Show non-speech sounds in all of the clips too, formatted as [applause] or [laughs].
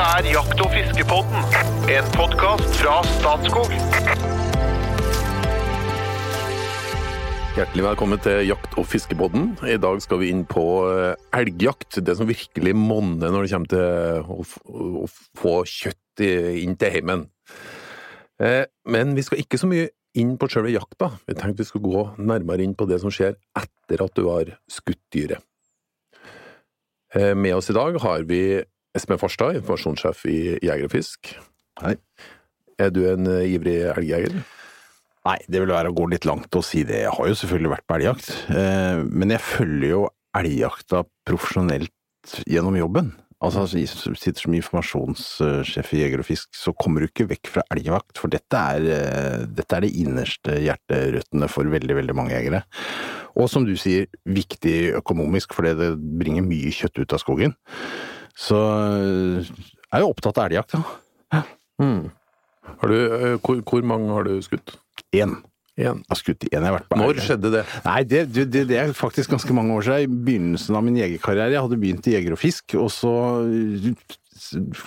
Dette er Jakt- og fiskepodden, en podkast fra Statskog. Hjertelig velkommen til Jakt- og fiskepodden. I dag skal vi inn på eh, elgjakt. Det som virkelig monner når det kommer til å, få kjøtt inn til heimen. Eh, Men vi skal ikke så mye inn på selve jakta. Vi tenkte vi skulle gå nærmere inn på det som skjer etter at du har skutt dyret. Eh, Med oss i dag har vi Espen Farstad, informasjonssjef i Jeger og Fisk. Hei. Er du en eh, ivrig elgjeger? Nei, det vil være å gå litt langt å si det. Jeg har jo selvfølgelig vært på elgjakt, eh, men jeg følger jo elgjakta profesjonelt gjennom jobben. Altså, altså, jeg sitter som informasjonssjef i Jeger og Fisk, så kommer du ikke vekk fra elgvakt, for dette er, eh, dette er det innerste hjerterøttene for veldig, veldig mange jegere. Og som du sier, viktig økonomisk, fordi det bringer mye kjøtt ut av skogen. Så eh, jeg er jo opptatt av elgjakt, ja. Mm. Har du, eh, hvor, hvor mange har du skutt? Én. Jeg har skutt én, jeg har vært på Når elg. skjedde det? Nei, det, det, det, det er faktisk ganske mange år siden. I begynnelsen av min jegerkarriere. Jeg hadde begynt i Jeger og Fisk, og så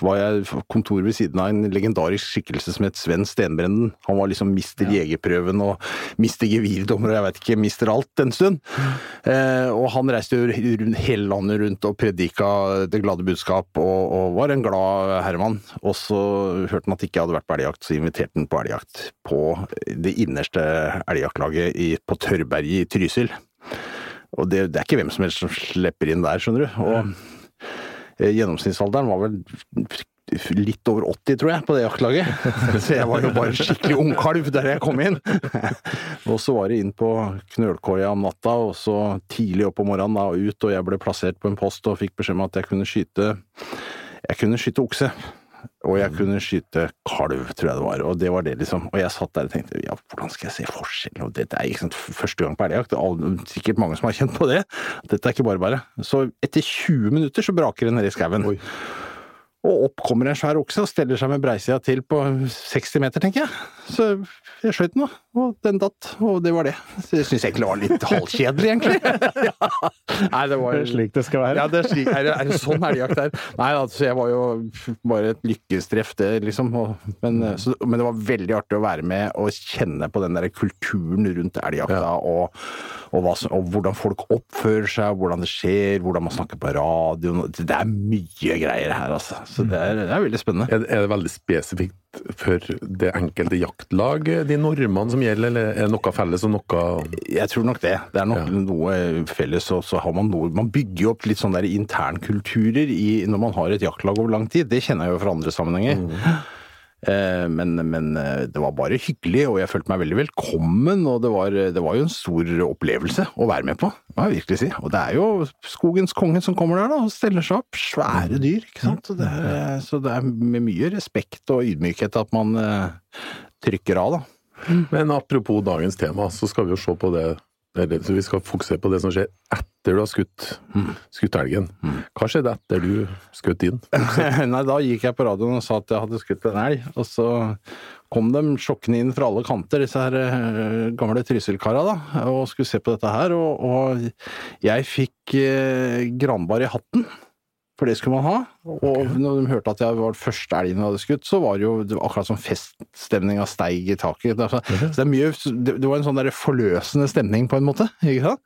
var jeg kontor ved siden av en legendarisk skikkelse som het Sven Stenbrennen. Han var liksom mister jegerprøven og mister gevirdommer og jeg vet ikke, mister alt en stund. Eh, og han reiste jo rundt, hele landet rundt og predika det glade budskap, og, og var en glad herremann. Og så hørte han at ikke jeg hadde vært på elgjakt, så inviterte han på elgjakt på det innerste elgjaktlaget i- på Tørrberget i Trysil. Og det, det er ikke hvem som helst som slipper inn der, skjønner du. Og gjennomsnittsalderen var vel litt over 80, tror jeg, på det jaktlaget. [laughs] Så jeg var jo bare skikkelig ungkalv der jeg kom inn. [laughs] Og så var det inn på knølkoia om natta, og så tidlig opp om morgenen da, ut, og jeg ble plassert på en post og fikk beskjed om at jeg kunne skyte Jeg kunne skyte okse. Og jeg kunne skyte kalv, tror jeg det var. Og det var det, liksom. Og jeg satt der og tenkte ja, hvordan skal jeg se forskjell? Og dette er ikke sant, første gang på elgjakt. Det er sikkert mange som har kjent på det. Dette er ikke bare bare. Så etter 20 minutter så braker det nede i skauen. Og opp kommer en svær okse og steller seg med breisida til på 60 meter, tenker jeg. Så jeg skjøt den, da. Og den datt. Og det var det. Så jeg syns egentlig det var litt halvkjedelig, egentlig. [laughs] ja. Nei, det var er slik det skal være. ja, det er, slik, er, det, er det sånn elgjakt er? Nei, altså, jeg var jo bare et lykkestreff, det, liksom. Og, men, så, men det var veldig artig å være med og kjenne på den der kulturen rundt elgjakta, og, og, hva og hvordan folk oppfører seg, hvordan det skjer, hvordan man snakker på radioen. Det er mye greier her, altså. Så det er, det er veldig spennende. Er det veldig spesifikt for det enkelte jaktlag, de normene som gjelder, eller er noe felles og noe Jeg tror nok det. Det er nok Ja. noe felles, og så har man noe Man bygger jo opp litt sånne internkulturer når man har et jaktlag over lang tid. Det kjenner jeg jo fra andre sammenhenger. Eh, Men, men eh, det var bare hyggelig, og jeg følte meg veldig velkommen. Og det var, det var jo en stor opplevelse å være med på, må jeg virkelig si. Og det er jo skogens konge som kommer der da, og steller seg opp. Svære dyr, ikke sant. Det er, så det er med mye respekt og ydmykhet at man eh, trykker av, da. Men apropos dagens tema, så skal vi jo se på det eller, så Vi skal fokusere på det som skjer etter du har skutt, skutt elgen. Hva skjedde etter du skjøt din? [laughs] Nei, da gikk jeg på radioen og sa at jeg hadde skutt en elg, og så kom de sjokkende inn fra alle kanter, disse her eh, gamle Trysil-kara da, og skulle se på dette her, og, og jeg fikk eh, granbar i hatten. For det skulle man ha. Og når de hørte at jeg var første elgen jeg hadde skutt, så var det jo det var akkurat som feststemninga steig i taket. Altså, så det, er mye, det, var en sånn der forløsende stemning, på en måte. ikke sant?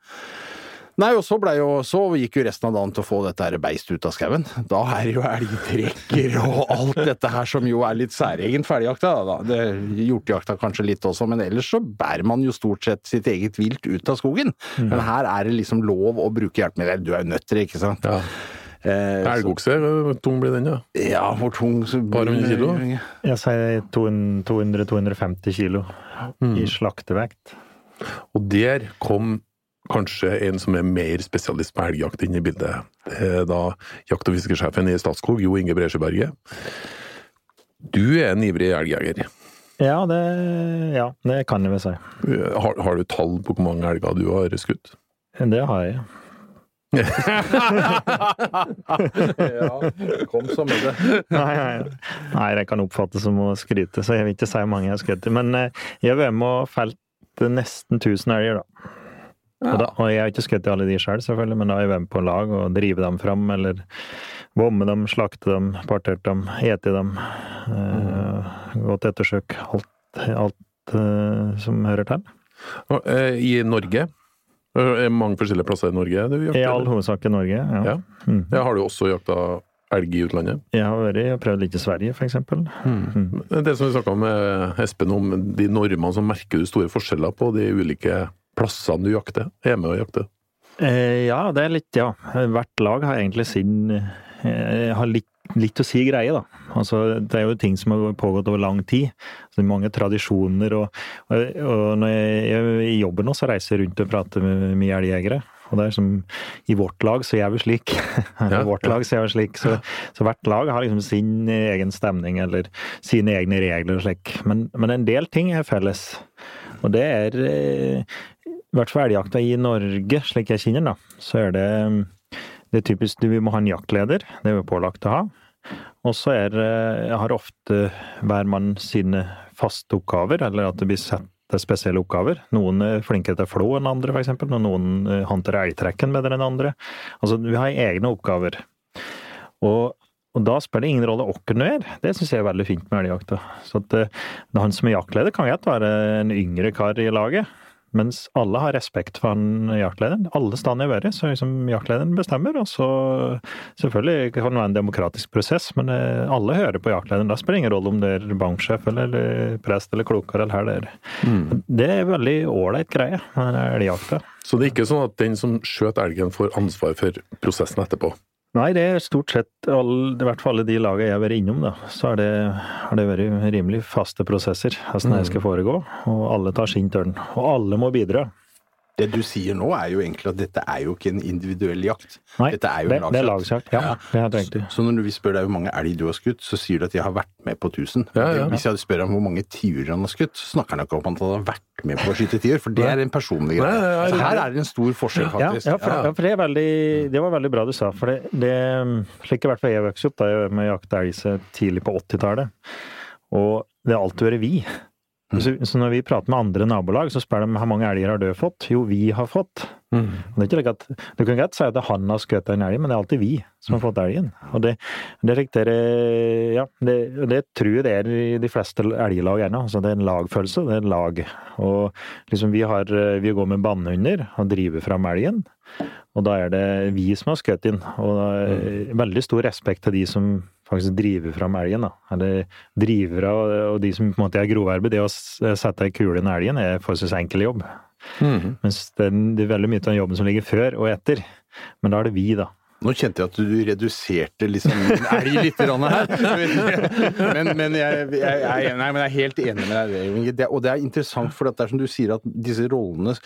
Nei, og så, jo, så gikk jo resten av dagen til å få dette her beist ut av skauen. Da er det jo elgtrekker og alt dette her som jo er litt særegent for elgjakta. Hjortejakta kanskje litt også, men ellers så bærer man jo stort sett sitt eget vilt ut av skogen. Men her er det liksom lov å bruke hjelpemidler. Du er jo nødt til det, ikke sant? Ja. Eh, så- Elgokse, hvor tung blir den, da? Ja, hvor tung så Bare hundre kilo? Jeg sier 200-250 kilo i slaktevekt. Og der kom kanskje en som er mer spesialist på elgjakt inn i bildet. Det er da jakt- og fiskesjefen i Statskog, Jo Inge Bresjeberget. Du er en ivrig elgjeger. Ja det, ja, det kan jeg vel si. Har, har du tall på hvor mange elger du har skutt? Det har jeg. Ja, kom så med det. Nei, nei, nei, det kan oppfattes som å skryte, så jeg vil ikke si hvor mange jeg har skutt. Men eh, jeg har vært med og felt nesten 1000 elger, da. Og, da, og jeg har ikke skutt alle de sjøl, selv, selvfølgelig, men da har jeg vært med på lag og drive dem fram, eller bomme dem, slakte dem, parterte dem, ete dem. Eh, gått ettersøk. Alt, alt eh, som hører til. Og, eh, I Norge? Eh, Er det mange forskjellige plasser i Norge du jakter? I all hovedsak i Norge. Ja. Ja. Mm. Ja, har du også jakta elg i utlandet? Jeg har vært, jeg har prøvd litt i Sverige, for eksempel. Mm. Det som vi snakka med Espen om, de normene, som merker du store forskjeller på de ulike plassene du jakter? Er med å jakte? Eh, ja, det er litt, ja. Hvert lag har egentlig sin eh, Har litt, litt å si greie, da. Altså, det er jo ting som har pågått over lang tid. Altså, mange tradisjoner. Og, og, og når jeg, jeg i jobben nå, så reiser jeg rundt og prater med mye elgjegere. Og det er som I vårt lag så gjør vi slik. [laughs] Ja, vårt lag så gjør vi slik. Så, så hvert lag har liksom sin egen stemning eller sine egne regler og slik. Men, men en del ting er felles. Og det er eh, i hvert fall elgjakta i Norge, slik jeg kjenner den, så er det det er typisk Vi må ha en jaktleder, det er vi pålagt å ha. Og så har ofte hver mann sine faste oppgaver, eller at det blir sett spesielle oppgaver. Noen er flinkere til flå enn andre, f.eks., og noen eh, håndterer elgtrekken bedre enn andre. Altså, vi har egne oppgaver. Og, og da spiller det ingen rolle hvem du er. Det syns jeg er veldig fint med elgjakta. Så at eh, han som er jaktleder, kan godt være en yngre kar i laget. Mens alle har respekt for han jaktlederen. Alle steder jeg har vært, så liksom jaktlederen bestemmer. Og så selvfølgelig kan det være en demokratisk prosess, men eh, alle hører på jaktlederen. Da spiller det ingen rolle om det er banksjef eller, eller prest eller klokere eller her det er. Det er veldig ålreit greie, elgjakta. Så det er ikke sånn at den som skjøt elgen, får ansvar for prosessen etterpå? Nei, det er stort sett all, i hvert fall alle de lagene jeg har vært innom, da, så har det, har det vært rimelig faste prosesser hvordan det skal foregå. Og alle tar sin tørn. Og alle må bidra. Det du sier nå er jo egentlig at dette er jo ikke en individuell jakt. Nei, Dette er jo det, en det er lagsjakt. ja. Ja, er. Så når vi spør deg hvor mange elg du har skutt, så sier du at jeg har vært med på 1000. Ja, ja. Hvis jeg hadde spør ham hvor mange tiurer han har skutt, så snakker han ikke om at han har vært med på å skyte tiur, for det er en personlig greie. Så her er det en stor forskjell, faktisk. ja, for, for det, er veldig, det var veldig bra du sa. For det, det slik i hvert fall jeg vokste opp, da jeg med å jakte elg tidlig på 80-tallet. Og det har alltid vært vi. Så, så når vi prater med andre nabolag, så spør de hvor mange elger har du fått? Jo, vi har fått. Og Det er ikke like at, Du kan godt si at han har skutt en elg, men det er alltid vi som har fått elgen. Og det, det, er det- ja, det, det tror jeg det er i de fleste elglag ennå. Altså, det er en lagfølelse, det er en lag. Og liksom vi, har, vi går med bannehunder og driver fram elgen. Og da er det vi som har skutt inn. Og da er veldig stor respekt til de som faktisk driver fram elgen. da. Eller drivere og, de som på en måte er groverbe. Det å sette ei kule i en elgen er forholdsvis enkel jobb. Mens det, det er veldig mye av den jobben som ligger før og etter. Men da er det vi, da. Nå kjente jeg at du reduserte liksom en elg litt her. [laughs] Men, men, jeg, jeg, jeg, nei, men jeg er helt enig med deg. Det, og det er interessant, for det er som du sier, at disse rollene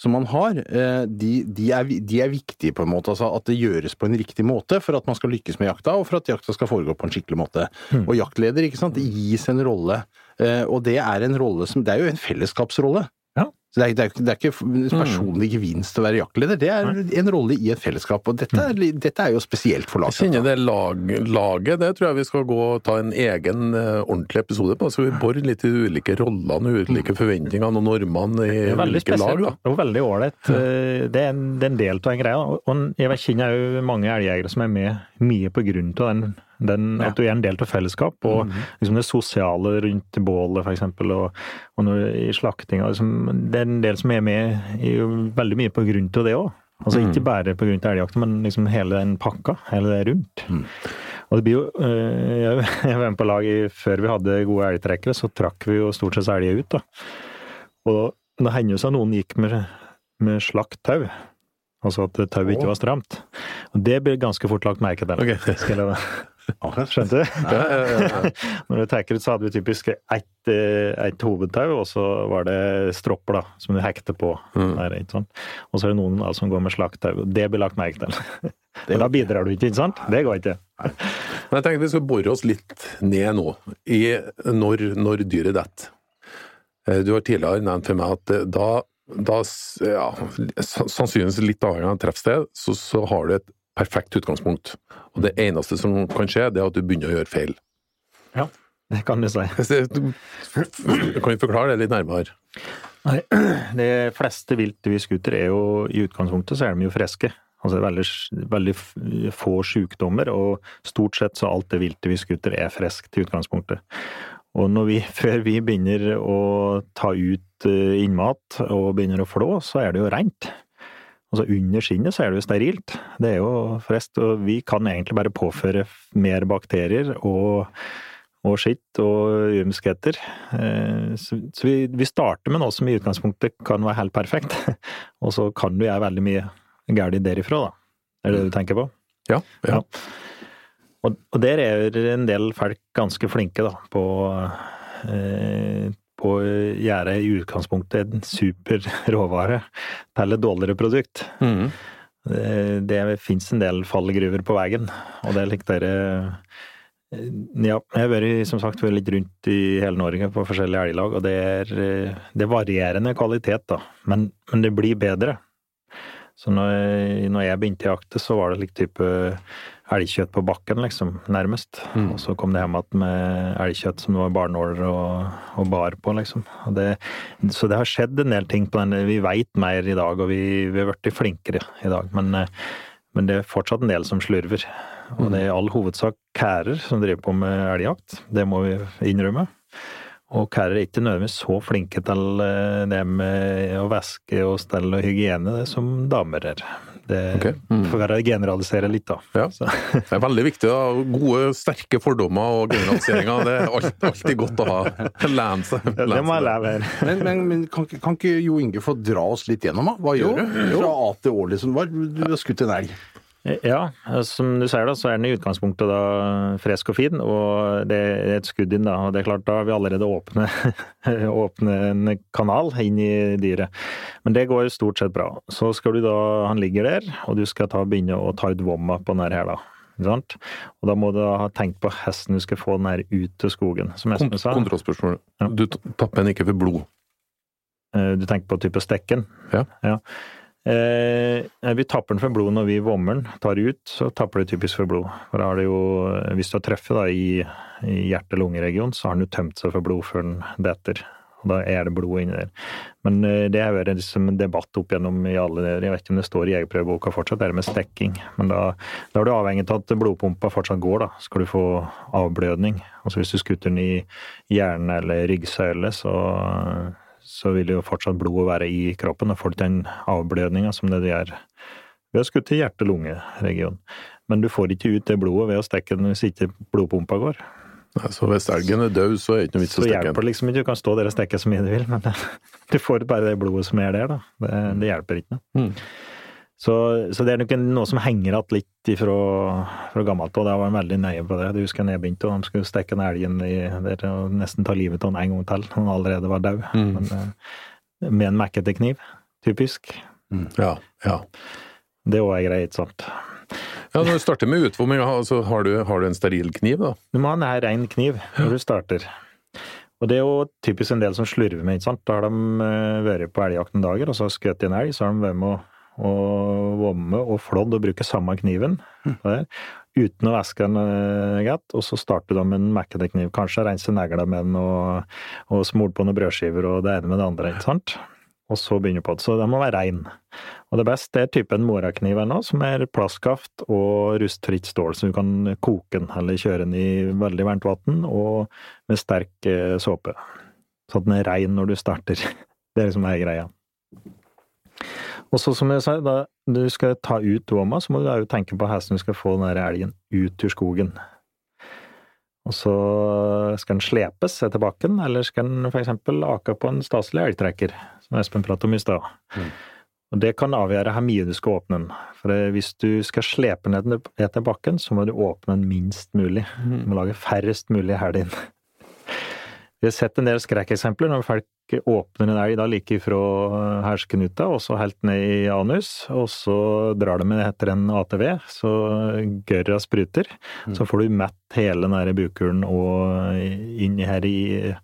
som man har, eh, de, de, er, de er viktige på en måte. Altså at det gjøres på en riktig måte for at man skal lykkes med jakta, og for at jakta skal foregå på en skikkelig måte. Og jaktleder, ikke sant, det gis en rolle. eh, Og det er en rolle som Det er jo en fellesskapsrolle. Ja. Så det er, det, er, ikke- det er ikke personlig gevinst å være jaktleder, det er en rolle i et fellesskap. Og dette er, dette er jo spesielt for laget. Jeg kjenner det lag, laget, det tror jeg vi skal gå og ta en egen eh, ordentlig episode på. Så vi borer litt i de ulike rollene, ulike forventningene og normene i er ulike lag. spesielt Det og veldig ålreit. Eh, Det, er en- det er en del av en greie. Og jeg kjenner jo mange elgjegere som er med mye på grunn av den, den at du er en del av fellesskap. Og liksom det sosiale rundt bålet, eksempel, og, og noe, i slaktinga. Liksom, det er en del som er med i, veldig mye på grunn av det òg. Altså ikke bare til elgjakta, men liksom hele den pakka. Hele det rundt. Og det blir jo øh, [laughs] Jeg var med på lag i, før vi hadde gode elgtrekkere, så trakk vi jo stort sett elger ut, da. Og det hender jo seg noen gikk med, med slakt tau. Altså at tauet ikke var stramt. Og det blir ganske fort lagt merke til. Ok. [laughs] Skjønte du? Ja, ja, ja, ja. [laughs] Når du trekker ut, så hadde vi typisk ett et hovedtau, og så var det stropper da, som du hekter på. Der, ikke sant? Og så er det noen da, som går med slakttau. og Det blir lagt merke til. [laughs] Men da bidrar du ikke, ikke sant? Det går ikke. Men jeg tenkte vi skal bore oss litt ned nå, i når, når dyret detter. Eh, Du har tidligere nevnt for meg at eh, da, da ja, sannsynligvis litt avhengig av treffsted, så, så har du et perfekt utgangspunkt. Og det eneste som kan skje, det er at du begynner å gjøre feil. Ja, det kan du si. [laughs] Du- Kan vi forklare det litt nærmere? Nei, [clears throat] De fleste vilt vi skuter er jo i utgangspunktet så er de jo friske. Altså veldig, veldig få sykdommer, og stort sett så alt det viltet vi skutter er friskt i utgangspunktet. Og når vi, [laughs] før vi begynner å ta ut eh, innmat og begynner å flå, så er det jo rent. Altså under skinnet så er det jo sterilt. Det er jo frest, og vi kan egentlig bare påføre mer bakterier og, og skitt og gjørmskheter. Eh, Så, så vi, vi starter med noe som i utgangspunktet kan være helt perfekt, [laughs] og så kan du gjøre veldig mye galt derifra, da. Er det det du tenker på? Ja. ja. Og, og der er en del folk ganske flinke, da, på eh, på å gjøre i utgangspunktet en super råvare til et dårligere produkt. Mm. Det, det fins en del fallgruver på veien, og det likte dere Ja, jeg har vært som sagt vært litt rundt i hele Norge på forskjellige elglag, og det er, det er varierende kvalitet, da. Men, men det blir bedre. Så når jeg, når jeg begynte i jakte, så var det litt type elgkjøtt på bakken, liksom, nærmest. Mm. Og så kom det hjem igjen med elgkjøtt som det var barnåler og, og bar på, liksom. Og det, så det har skjedd en del ting på den. Vi veit mer i dag, og vi, vi har blitt flinkere i dag. Men, eh, men det er fortsatt en del som slurver. Og det er i all hovedsak kærer som driver på med elgjakt. Det må vi innrømme. Og kærer er ikke nødvendigvis så flinke til eh, det med å vaske og stell og hygiene det som damer er. Det okay. Mm. får være å generalisere litt, da. Ja. Så, [laughs] Det er veldig viktig. da. Gode, sterke fordommer og generaliseringer. Det er alt- alltid godt å ha. [laughs] Lene seg. det må jeg lære her. [laughs] Men, men, men kan, kan ikke Jo Inge få dra oss litt gjennom, da? Hva gjør du? Fra A til Å, liksom. Du har skutt en elg. Ja, som du sier da, så er den i utgangspunktet da frisk og fin, og det er et skudd inn da, og det er klart da har vi allerede åpne, [laughs] åpne en kanal inn i dyret. Men det går stort sett bra. Så skal du da, han ligger der, og du skal ta, begynne å ta ut vomma på den her da. Sant? Og da må du ha tenkt på hesten du skal få den her ut til skogen, som Espen sa. Kontrollspørsmål. Ja. Du tapper den ikke for blod. Eh, Du tenker på type stekken? Ja. Ja. Eh, vi tapper den for blod når vi vommer den, tar ut, så tapper det typisk for blod. For da har det jo, hvis du har truffet da i, i hjerte-lungeregion, så har den jo tømt seg for blod før den detter. Og da er det blod inni der. Men eh, det har vært liksom en debatt opp gjennom i alle Jeg vet ikke om det står i jegerprøveboka fortsatt, det er med stekking. Men da, da er du avhengig av at blodpumpa fortsatt går, da. Skal du få avblødning. Altså hvis du skutter den i hjernen eller ryggsøyle, så så vil jo fortsatt blodet være i kroppen og får den avblødninga som det gjør ved å skutte hjerte-lunge-regionen. Men du får ikke ut det blodet ved å stikke den hvis ikke blodpumpa går. Nei, Så hvis elgen er død, så er det ikke noe vits i å stikke hjelper den. det liksom ikke, du kan stå der og stikke så mye du vil, men [laughs] du får bare det blodet som er der, da. Det, det hjelper ikke noe. Mm. Så, så det er nok noe som henger igjen litt ifra, fra gammelt av. Jeg var veldig nøye på det. Du husker da jeg begynte, og de skulle stikke den elgen i, der og nesten ta livet av den en gang til. Han allerede var død. Mm. Men, eh, med en mekkete kniv. Typisk. Ja, ja. Det òg er greit, sant. ja, Når du starter med utvomming, altså, har, du, har du en steril kniv, da? Du må ha en ren rein kniv når du starter. Og det er jo typisk en del som slurver med, ikke sant. Da har de eh, vært på elgjakt en dager, og så har de skutt en elg, så har de vært med å og vomme og flådd og bruke samme kniven der, uten å væske den eh, godt, og så starter de med en mekkete kniv. Kanskje rense neglene med den og, og smole på noen brødskiver og det ene med det andre, ikke sant. Og så begynner på det. Så den må være rein. Og det beste er typen morakniv her nå, som er plastskaft og rustfritt stål, så du kan koke den eller kjøre den i veldig varmt vann og med sterk eh, såpe. Så den er rein når du starter. [laughs] Det er liksom hele greia. Og så som jeg sa, da du skal ta ut dåma, så må du jo tenke på hvordan du skal få den der elgen ut ur skogen. Og så skal den slepes etter bakken, eller skal den eksempel ake på en staselig elgtrekker, som Espen pratet om i stad. Og det kan avgjøre hvor mye du skal åpne den. For hvis du skal slepe ned den etter bakken, så må du åpne den minst mulig. Du må lage færrest mulig hæl inn. Vi har sett en del skrekkeksempler når folk åpner en elg da like ifra herskenuta, og så helt ned i anus, og så drar de med etter en ATV, så gørra spruter. Så får du mett hele den der bukhulen og inni her i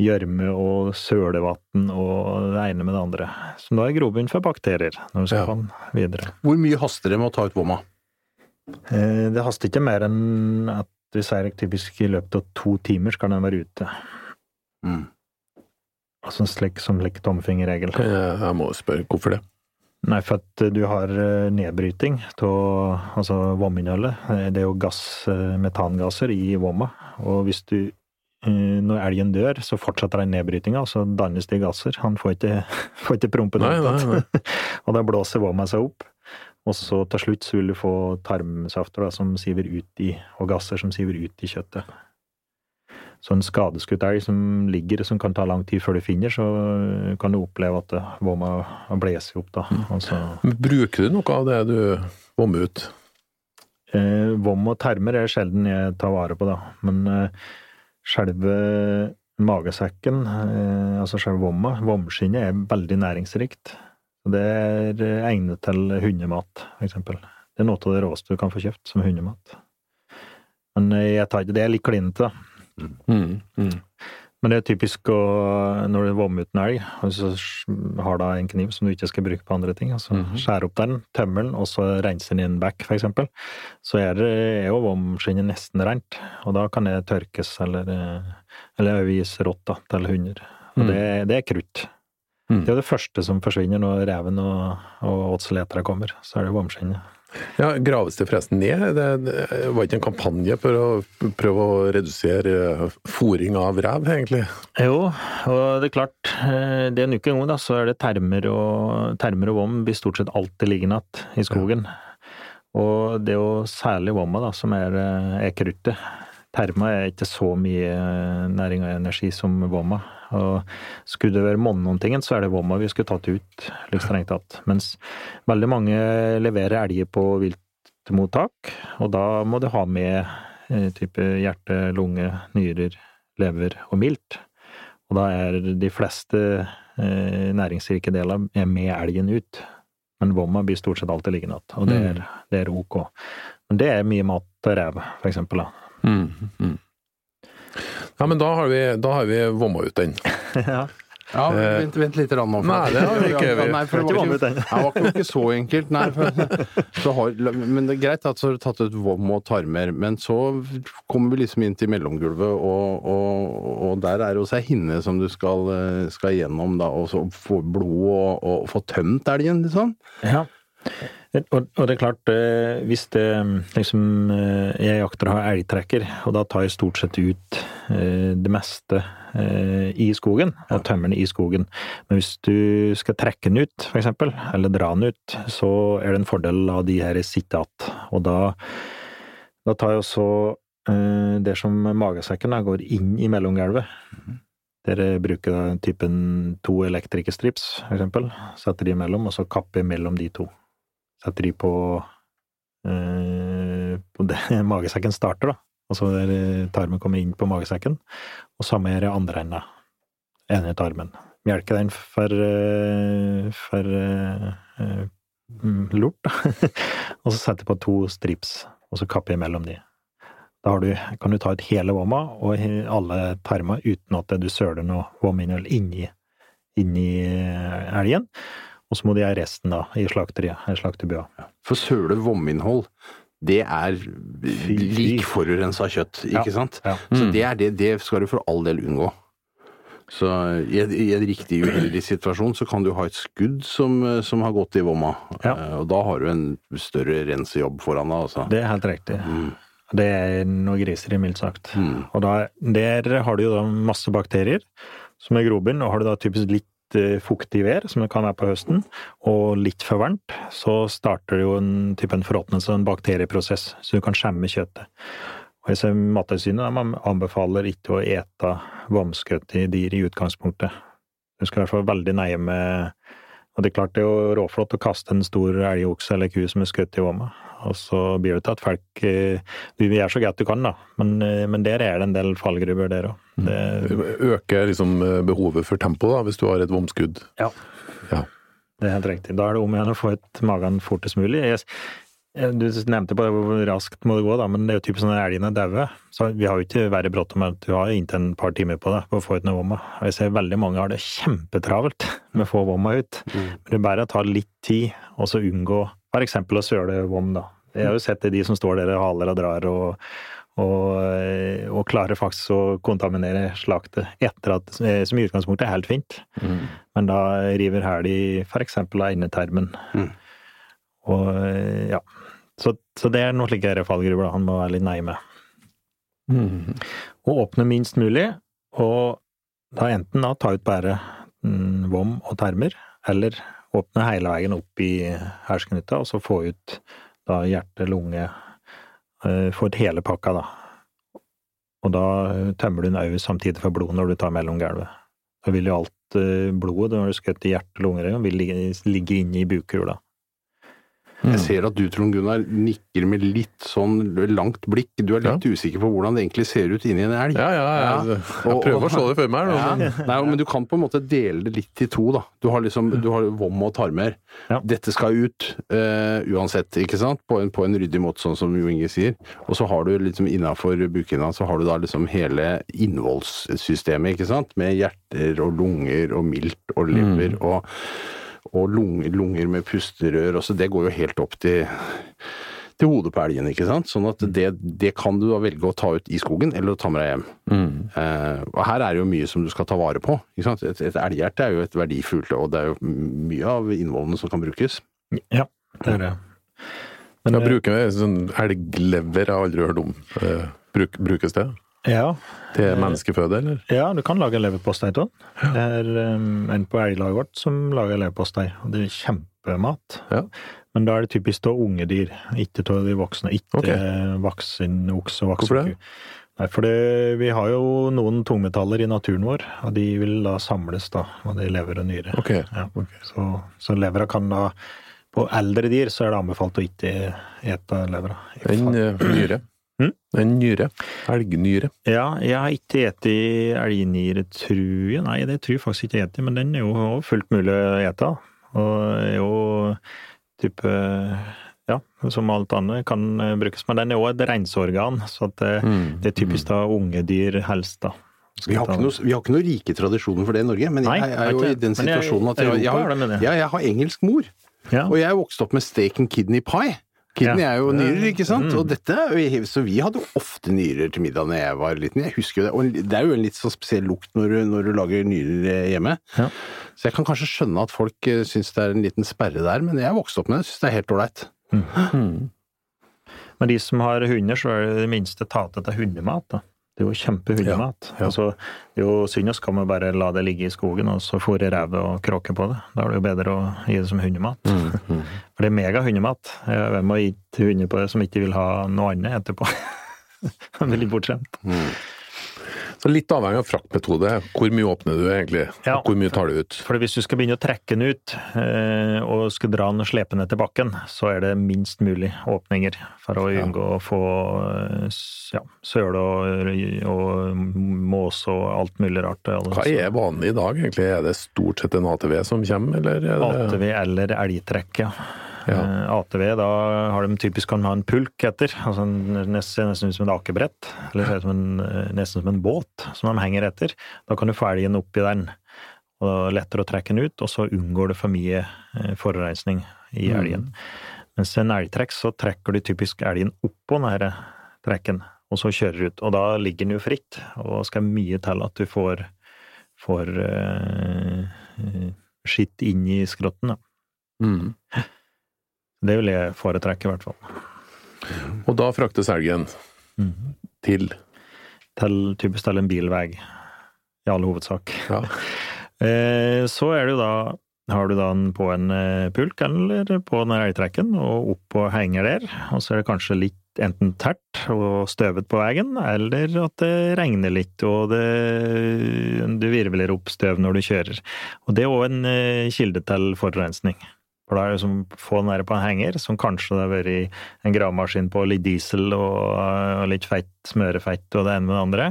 gjørme og sølevann og det ene med det andre. Som da er grobunn for bakterier når du skal Ja. den videre. Hvor mye haster det med å ta ut vomma? Eh, Det haster ikke mer enn at vi sier typisk i løpet av to timer skal den være ute. Mm. Altså slik som lik tommelfingerregel. Jeg, må spørre hvorfor det. Nei, for at du har eh, nedbryting av altså vominnholdet. Eh, Det er jo gass, eh, metangasser i vomma, og hvis du eh, når elgen dør, så fortsetter den nedbrytinga, og så dannes det gasser. Han får ikke, [laughs] får ikke opp nei, [laughs] og da blåser vomma seg opp. Og så til slutt så vil du få tarmsafter da, som siver ut i, og gasser som siver ut i kjøttet. Så en skadeskutt elg som ligger, som kan ta lang tid før du finner, så kan du oppleve at det- vomma blåser opp, da. Altså, Bruker du noe av det du vommer ut? Eh, vom og termer er sjelden jeg tar vare på, da. Men eh, selve magesekken, eh, altså selve vomma, vomskinnet, er veldig næringsrikt. Det er eh, egnet til hundemat, eksempel. Det er noe av det råeste du kan få kjøpt som hundemat. Men eh, jeg tar ikke det er litt klinete, da. Mm, mm. Men det er typisk å, når du vommer ut en elg, og så har da en kniv som du ikke skal bruke på andre ting, altså Mhm. skjære opp den, tømmer den, og så renser den i en bekk, eksempel, så er, det, er jo vomskinnet nesten rent, og da kan det tørkes eller, eh, eller gis rått da, til hunder. Og Mm. det, det er krutt. Mm. Det er jo det første som forsvinner når reven og, og åtseletere kommer, så er det vomskinnet. Ja, Graves det forresten ned? Det, var ikke en kampanje for å prøve å redusere fòring av rev, egentlig? Jo, og det er klart, eh, det er nok en gang da, så er det termer og, termer og vom blir stort sett alltid liggende igjen i skogen. Og det er jo særlig vomma da, som er, eh, er kruttet. Terma er ikke så mye eh, næring og energi som vomma. Og skulle det være monnontingen, så er det vomma vi skulle tatt ut, litt strengt tatt. Mens veldig mange leverer elger på viltmottak, og da må du ha med eh, type hjerte, lunge, nyrer, lever og milt. Og da er de fleste eh, næringsrike deler er med elgen ut. Men vomma blir stort sett alltid liggende igjen, og det er, det er ok. Men det er mye mat til rev, for eksempel. Da. Mm, mm. Ja, men da har vi, da har vi vomma ut den. [laughs] ja. Ja, vent, vent litt rann nå. for- Nei, det har vi ikke. Vi. Nei, for det var ikke, det var ikke så enkelt. Nei, for, [laughs] så har, men det er greit at så har du tatt ut vom og tarmer, men så kommer vi liksom inn til mellomgulvet, og, og, og der er det også ei hinne som du skal, eh, skal gjennom, da, og så få blod og, og få tømt elgen, liksom. Ja. Og, og det er klart, eh, hvis det liksom eh, Jeg jakter og har elgtrekker, og da tar jeg stort sett ut eh, det meste eh, i skogen, og tømmer den i skogen. Men hvis du skal trekke den ut, eksempel, eller dra den ut, så er det en fordel av de her sitte igjen. Og da, da tar jeg også eh, det som magesekken da, går inn i mellomgulvet. Dere bruker da typen to elektrikerstrips, eksempel. Setter de imellom, og så kapper mellom de to. Setter de på, eh, på det [laughs] magesekken starter, da. Og så der tarmen kommer inn på magesekken. Og samme gjør jeg andre enda. Ene tarmen. Melker den for, eh, for eh, mm, lort, da. [laughs] og så setter jeg på to strips, og så kapper jeg mellom de. Da du, kan du ta ut hele vomma og alle tarmer uten at du søler noe vominnhold inni, inni elgen. Og så må de ha resten da, i slakteriet, i slakterbua. For søle vominnhold, det er lik forurensa kjøtt, ikke Ja, sant? ja. Så det, er det, det skal du for all del unngå. Så i, en- i en riktig uheldig situasjon så kan du ha et skudd som, som har gått i vomma, Ja. Eh, og da har du en større rensejobb foran deg, altså. Det er helt riktig. Det er noe griseri, mildt sagt. Mm. Og da, der har du jo da masse bakterier som er grobunn, og har du da typisk litt eh, fuktig vær, som det kan være på høsten, og litt for varmt, så starter det jo en type en forråtnelse, en bakterieprosess, så du kan skjemme kjøttet. Og jeg ser Mattilsynet anbefaler ikke å ete vomskøtte dyr i utgangspunktet. Du skal i hvert fall være veldig nøye med Og det er klart det er jo råflott å kaste en stor elgokse eller ku som er skutt i vomma. Og så blir det til at folk eh, Du gjør så godt du kan, da, men, eh, men der er det en del fallgruver der òg. Øker liksom eh, behovet for tempo, da, hvis du har et vomskudd. Ja. Ja. Det er helt riktig. Da er det om igjen å få ut magen fortest mulig. Jeg, jeg- du nevnte på det hvor raskt må det gå, da, men det er jo typisk sånn at elgene dauer. Så vi har jo ikke verre bråttom om at du har inntil et par timer på deg på å få ut noe vomma. Og jeg ser veldig mange har det kjempetravelt med å få vomma ut. Men det er bare å ta litt tid, og så unngå eksempel å søle vom, da. Jeg har jo sett det de som står der og haler og drar og, Og, eh, og klarer faktisk å kontaminere slaktet etter at eh, Som i utgangspunktet er helt fint, Mm. men da river hæl i f.eks. av endetarmen. Mm. Og ja. Så, så det er noen slike fallgruver han må være litt nøye med. Mm. Å åpne minst mulig, og da enten da ta ut bare mm, vom og tarmer, eller åpne hele veien opp i hersknutta, og så få ut da hjerte, lunge, eh, få ut hele pakka, da. Og da tømmer du en au samtidig for blod når du tar mellomgulvet. Da vil jo alt eh, blodet når du skutt i hjerte, lunger, vil ligge inne i bukhula. Jeg ser at du, Trond Gunnar, nikker med litt sånn langt blikk. Du er litt usikker på hvordan det egentlig ser ut inni en elg. Ja, ja, jeg, jeg Og- prøver å se det for meg. Ja. men- Nei, men du kan på en måte dele det litt i to, da. Du har liksom du har vom og tarmer. Ja. Dette skal ut uh, uansett, ikke sant? På en, på en ryddig måte, sånn som Jo Inge sier. Og så har du liksom innafor bukhinna, så har du da liksom hele innholdssystemet, ikke sant? Med hjerter og lunger og milt og lever og, og lunger, lunger med pusterør. Også, det går jo helt opp til til hodet på elgen, ikke sant. Sånn at det, det kan du da velge å ta ut i skogen, eller å ta med deg hjem. Mm. Eh, og her er det jo mye som du skal ta vare på. Ikke sant? Et, et elghjerte er jo et verdifullt, og det er jo mye av innvollene som kan brukes. Ja, det er det. Men å bruke sånn elglever, jeg har aldri hørt om. Eh, Bruk, brukes det ja, til menneskeføde, eller? Ja, du kan lage leverpostei av den. Det er um, en på elglaget vårt som lager leverpostei, og det er kjempemat. Ja. Men da er det typisk av unge dyr, ikke av de voksne. Ikke okay. voksen okse og Hvorfor voksen det? ku. Nei, for det, vi har jo noen tungmetaller i naturen vår, og de vil da samles da, det er lever og nyre. Ok. Ja, så, så levera kan da På eldre dyr så er det anbefalt å ikke ete levera. En eh, nyre. Mm? En nyre. Elgnyre. Ja, jeg har ikke spist elgnyre, tror jeg. Nei, det tror jeg faktisk ikke jeg spiser, men den er jo også fullt mulig å ete. Og er jo type Ja, som alt annet kan brukes. Men den er òg et renseorgan, så at det, Mm. det er typisk da unge dyr helst, da. Vi har, ikke noe, vi har ikke noe rike tradisjoner for det i Norge, men Nei, jeg er jo i den situasjonen at jeg, jeg, er har, jeg. jeg har engelsk mor. Ja. Og jeg vokste opp med steak and kidney pie. Kidney er jo nyrer, ikke sant? Mm. Og dette, så vi hadde jo ofte nyrer til middag da jeg var liten. Jeg husker jo det. Og det er jo en litt sånn spesiell lukt når du, når du lager nyrer eh, hjemme. Ja. Så jeg kan kanskje skjønne at folk eh, syns det er en liten sperre der, men jeg vokste opp med det. Syns det er helt ålreit. Mm. Men de som har hunder, så er det det minste ta til hundemat. da. Det er jo kjempehundemat. Ja, ja. Altså, det er jo synd å skamme bare la det ligge i skogen og så fôre revet og kråke på det. Da er det jo bedre å gi det som hundemat. Mm. [laughs] For det er megahundemat. Hvem har gitt hunder på det som ikke vil ha noe annet etterpå? [laughs] De blir litt bortskjemt. Så litt avhengig av fraktmetode. Hvor mye åpner du egentlig? Ja. Hvor mye tar du ut? For hvis du skal begynne å trekke den ut, eh, og skal dra den og slepe den til bakken, så er det minst mulig åpninger for å unngå å få eh, ja, søl og, og mås og alt mulig rart. Hva er vanlig i dag, egentlig? Er det stort sett en ATV som kommer, eller? Er. ATV eller elgtrekk, ja. Ja. Eh, ATV, da har de typisk kan ha en pulk etter, altså en- nesten, nesten som et akebrett, eller som en, eh, nesten som en båt som de henger etter. Da kan du få elgen oppi den, og da er det lettere å trekke den ut, og så unngår du for mye eh, forurensning i elgen. Mens en elgtrekk, så trekker du typisk elgen oppå denne trekken, og så kjører du ut. Og da ligger den jo fritt, og skal mye til at du får, får eh, skitt inn i skrotten. Da. Mm. Det vil jeg foretrekke, i hvert fall. Og da fraktes elgen til Til typisk til en bilvei, i all hovedsak. ja. [laughs] Eh, Så er det jo da har du da den på en eh, pulk eller på den elgtrekken, og opp og henger der. Og så er det kanskje litt enten tært og støvet på veien, eller at det regner litt og det, du virvler opp støv når du kjører. Og det er òg en eh, kilde til forurensning. For da er det som å få den der på en henger, som kanskje det har vært en gravemaskin på litt diesel og, litt fett, smørefett og det ene med det andre,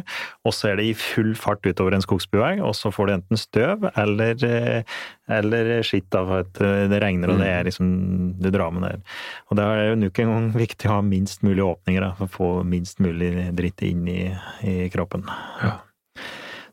og så er det i full fart utover en skogsbilvei, og så får du enten støv eller, eh, eller skitt av at eh, det regner og det er liksom det drar med der. Og da er det nok en gang [laughs] viktig å ha minst mulig åpninger da, for å få minst mulig dritt inn i, i kroppen.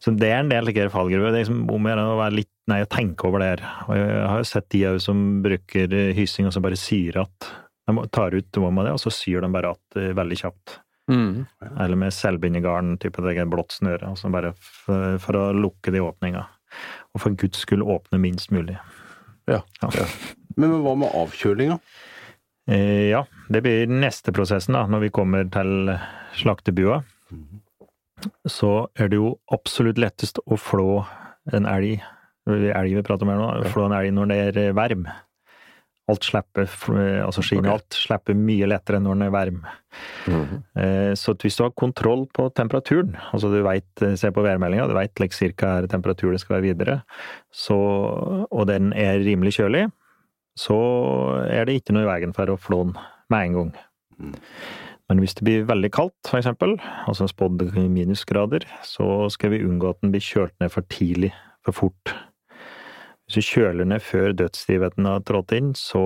Så det er en del like, fallgruver. Det er liksom om å gjøre å være litt nei, å tenke over det her. Og jeg har jo sett de òg som bruker hyssing og så bare syr at De tar ut vomma det, og så syr de bare at eh, veldig kjapt. Mm. Eller med selvbindegarn, type det er blått snøre. Altså bare for, for å lukke de åpninga. Og for guds skyld åpne minst mulig. Ja. Ja. Men hva med avkjølinga? Eh, ja, det blir neste prosessen, da, når vi kommer til slaktebua. Så er det jo absolutt lettest å flå en elg, elg vi prater om her nå, flå en elg når det er varm. Alt slipper, altså skinnet alt slipper mye lettere når den er varm. Mm -hmm. Så hvis du har kontroll på temperaturen, altså du vet, se på værmeldinga, du veit like, cirka er temperaturen det skal være videre, så, og den er rimelig kjølig, så er det ikke noe i veien for å flå den med en gang. Men hvis det blir veldig kaldt, eksempel, altså spådd minusgrader, så skal vi unngå at den blir kjølt ned for tidlig, for fort. Hvis du kjøler ned før dødsstivheten har trådt inn, så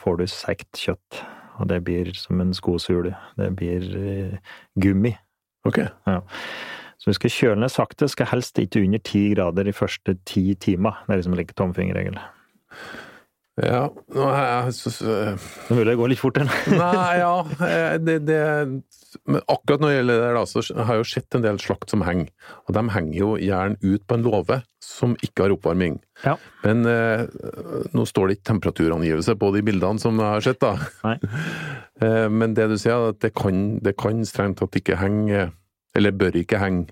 får du seigt kjøtt. Og det blir som en skosule. Det blir eh, gummi. Ok. Så vi skal kjøle ned sakte, skal helst ikke under ti grader de første ti timer. Det er liksom like tomfingerregel. Ja, nå er jeg så, så, Det er mulig det går litt fort, eller? [laughs] Nei, ja eh, det, det, Men akkurat når det gjelder det, da, så har jeg jo sett en del slakt som henger. Og de henger jo gjerne ut på en låve som ikke har oppvarming. Ja. Men eh, nå står det ikke temperaturangivelse på de bildene som jeg har sett, da. [laughs] Eh, men det du sier, er at det kan, det kan strengt tatt ikke henge, eller bør ikke henge,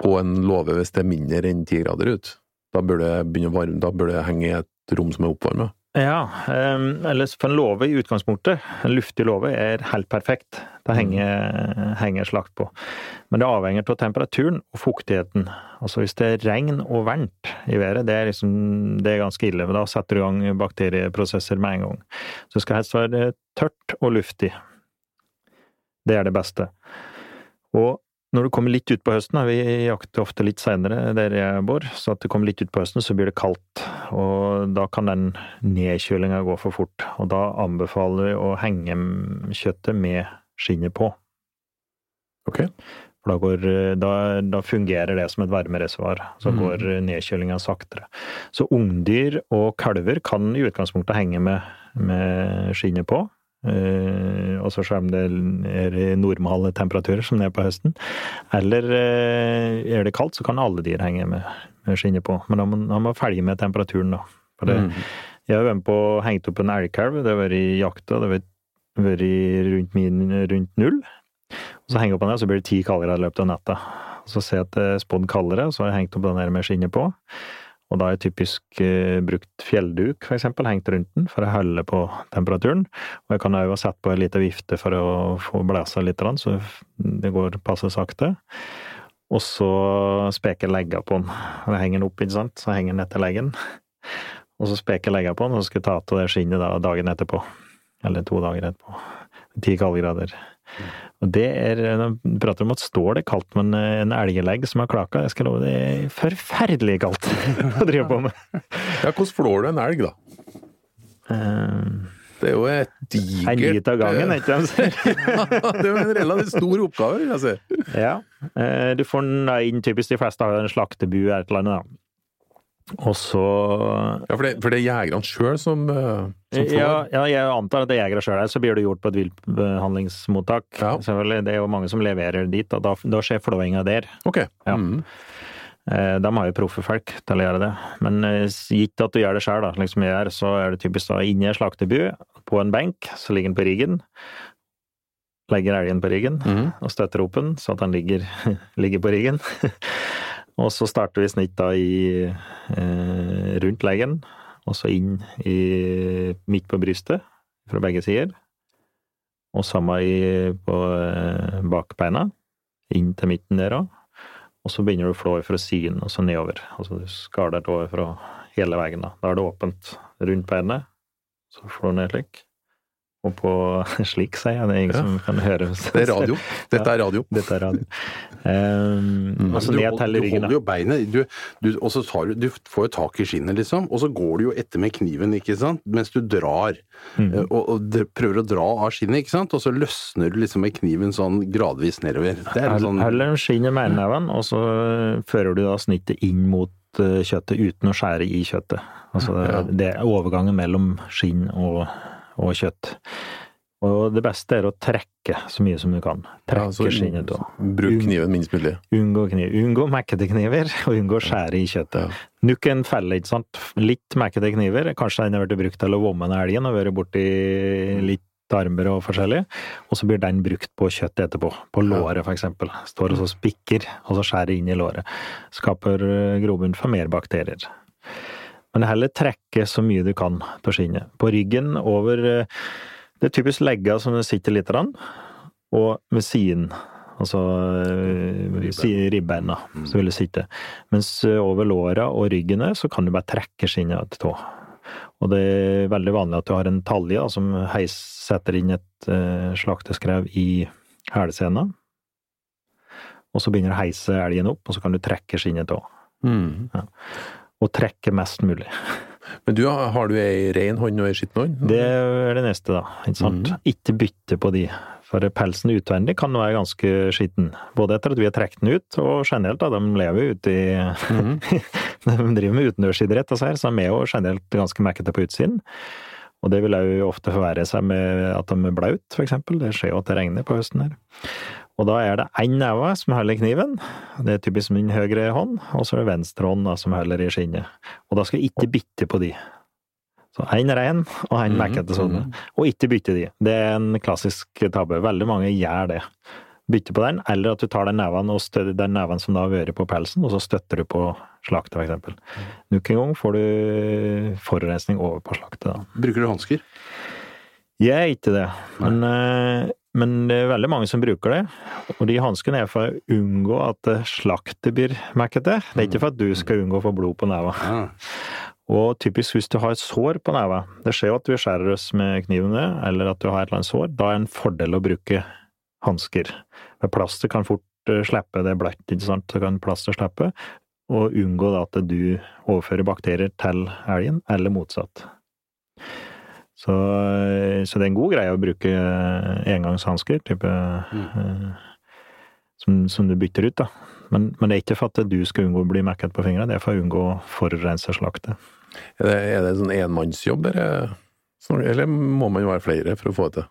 på en låve hvis det er mindre enn ti grader ut. Da bør det begynne å varme, da bør det henge i et rom som er oppvarma. Ja, um, eller for en låve i utgangspunktet, en luftig låve, er helt perfekt. Det henger, henger slakt på. Men det avhenger av temperaturen og fuktigheten. Altså hvis det er regn og varmt i været, det er, liksom, det er ganske ille. Da setter du i gang bakterieprosesser med en gang. Så det skal helst være tørt og luftig. Det er det beste. Og når det kommer litt utpå høsten, vi jakter ofte litt seinere der jeg bor, så at det kommer litt utpå høsten, så blir det kaldt. Og da kan den nedkjølinga gå for fort. Og da anbefaler vi å henge kjøttet med skinnet på. Ok. For da, går, da, da fungerer det som et varmereservoar. Så Mm. går nedkjølinga saktere. Så ungdyr og kalver kan i utgangspunktet henge med, med skinnet på. Eh, og så selv om det er i normale temperaturer, som det er på høsten. Eller eh, er det kaldt, så kan alle dyr henge med, med skinnet på. Men da må man følge med temperaturen, da. Det, Mm. Jeg har vært på og hengt opp en elgkalv. Det har vært i jakta, det har vært rundt, min, rundt null. Og så henger jeg opp den der, så blir det ti kaldere i løpet av natta. Så ser jeg at det er spådd kaldere, så har jeg hengt opp den der med skinnet på. Og da jeg typisk eh, brukt fjellduk, for eksempel, hengt rundt den for å holde på temperaturen. Og jeg kan òg ha satt på en liten vifte for å få blæsa litt, så det går passe sakte. Og så speker jeg legga på den. Og jeg henger den opp, ikke sant, så henger den etter leggen. Og så speker jeg legga på den, og så skal jeg ta av det skinnet da, dagen etterpå. Eller to dager etterpå. Ti kaldegrader. Og det er Du prater om at står det kaldt, men en elgelegg som har klaka, jeg skal love det er forferdelig kaldt [laughs] å drive på med. Ja, hvordan flår du en elg, da? Eh, Det er jo et digert En bit av gangen, ikke sant? [laughs] det er jo en relativt stor oppgave, vil jeg si. Ja. Eh, Du får den inn typisk de fleste har en slaktebu eller et eller annet, da. Og så Ja, for det, for det er jegerne sjøl som, eh, som ja, ja, jeg antar at det er jegere sjøl her, så blir det gjort på et viltbehandlingsmottak. Ja. Selvfølgelig. Det er jo mange som leverer dit, og da, da skjer flåinga der. Ok. Ja. Mm. Eh, De har jo proffe folk til å gjøre det. Men eh, gitt at du gjør det sjøl, liksom jeg gjør, så er det typisk da inni en slakterbu, på en benk, så ligger den på riggen. Legger elgen på riggen mm. og støtter opp den, så at den ligger, [laughs] ligger på ryggen. [laughs] og så starter vi snitt da i eh, rundt leggen, og så inn i midt på brystet fra begge sider. Og samme i, på eh, bakbeina, inn til midten der òg. Og så begynner du å flå fra siden og så nedover. Altså du skaler over fra hele veien. Da Da er det åpent rundt beinet, så flår du ned slik. Og på [laughs] slik, sier jeg, det er ingen Ja. som kan høre. Det er radio. Dette er radio. [laughs] Dette er radio. Um, og så du, hold- du holder jo beinet, du, du, og så tar du, du får jo tak i skinnet, liksom, og så går du jo etter med kniven, ikke sant, mens du drar, Mm. eh, og, og prøver å dra av skinnet, ikke sant, og så løsner du liksom med kniven sånn gradvis nedover. Det er sånn, Holder skinnet med neven, og så fører du da snittet inn mot eh, kjøttet uten å skjære i kjøttet. Altså Ja. det er overgangen mellom skinn og, og kjøtt. Og det beste er å trekke så mye som du kan. Trekke Ja, så skinnet av. Bruk kniven minst mulig. Unngå kniv. Unngå mekkete kniver, [laughs] og unngå skjære i kjøttet. Nuk en felle, ikke sant. Litt mekkete kniver. Kanskje den har vært brukt til å vomme en elgen og vært borti litt armer og forskjellig. Og så blir den brukt på kjøttet etterpå. På låret, eksempel. Står og så spikker, og så skjærer inn i låret. Skaper eh, grobunn for mer bakterier. Men heller trekke så mye du kan på skinnet. På ryggen over eh, Det er typisk legga som det sitter litt, grann, og ved siden. Altså eh, si- ribbeina som vil det sitte. Mens eh, over låra og ryggene så kan du bare trekke skinnet til tå. Og det er veldig vanlig at du har en talje som heis, setter inn et uh, slakteskrev i hælsena. Og så begynner du å heise elgen opp, og så kan du trekke skinnet til. Mm. Og trekke mest mulig. Men du, har du ei ren hånd og ei skitten hånd? Det er det neste, da. Ikke sant? Ikke bytte på de. For pelsen utvendig kan være ganske skitten. Både etter at vi har trukket den ut, og generelt, da. De lever jo ute i [laughs] De driver med utendørsidrett, altså her, så de er jo generelt ganske mekkete på utsiden. Og det vil jo ofte forverre seg med at de er blaut, for eksempel. Det skjer jo at det regner på høsten her. Og da er det én neve som holder kniven, det er typisk min høyre hånd, og så er det venstre hånd da, som holder i skinnet. Og da skal jeg ikke bytte på de. Så én ren og én mekkete sånne. Og ikke bytte de. Det er en klassisk tabbe. Veldig mange gjør det. Bytte på den, eller at du tar den neven og støtter den neven som da har vært på pelsen, og så støtter du på slaktet, eksempel. Nok en gang får du forurensning over på slaktet, da. Bruker du hansker? Jeg er ikke det, men, eh, men det er veldig mange som bruker det. Og de hanskene er for å unngå at slaktet blir mekkete. Det er ikke for at du skal unngå å få blod på neva. Ja. Og typisk hvis du har et sår på neva, det skjer jo at vi skjærer oss med kniven med, eller at du har et eller annet sår, da er det en fordel å bruke hansker. Plaster kan fort eh, slippe, det er bløtt, ikke sant, så kan plaster slippe, og unngå da at du overfører bakterier til elgen, eller motsatt. Så, eh, så det er en god greie å bruke eh, engangshansker, type mm. som, som du bytter ut, da. Men, men det er ikke for at du skal unngå å bli mekket på fingrene, det er for å unngå å forurense slaktet. Er det, er det sånn enmannsjobb, eller, eller må man være flere for å få det til?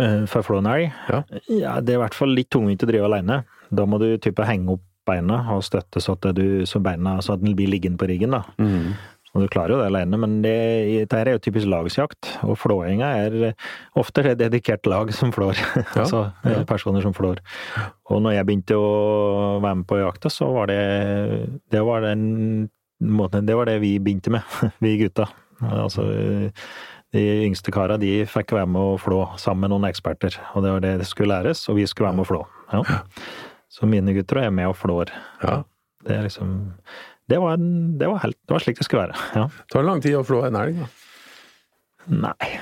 Eh, For å flå en elg? Ja. ja, det er i hvert fall litt tungvint å drive alene. Da må du type henge opp beina og støtte så at, du, så beina, så at den blir liggende på ryggen, da. Mm. Og du klarer jo det alene, men det, dette her er jo typisk lagsjakt, og flåinga er ofte et dedikert lag som flår. Ja, [laughs] altså ja. personer som flår. Og når jeg begynte å være med på jakta, så var det det var den måten Det var det vi begynte med, [laughs] vi gutta. Altså de yngste kara de fikk være med å flå sammen med noen eksperter, og det var det det skulle læres, og vi skulle være med å flå. Ja. Så mine gutter er med og flår. Ja. Det er liksom det var, en, det var helt Det var slik det skulle være. Ja. Det tar lang tid å flå en elg, da. Nei.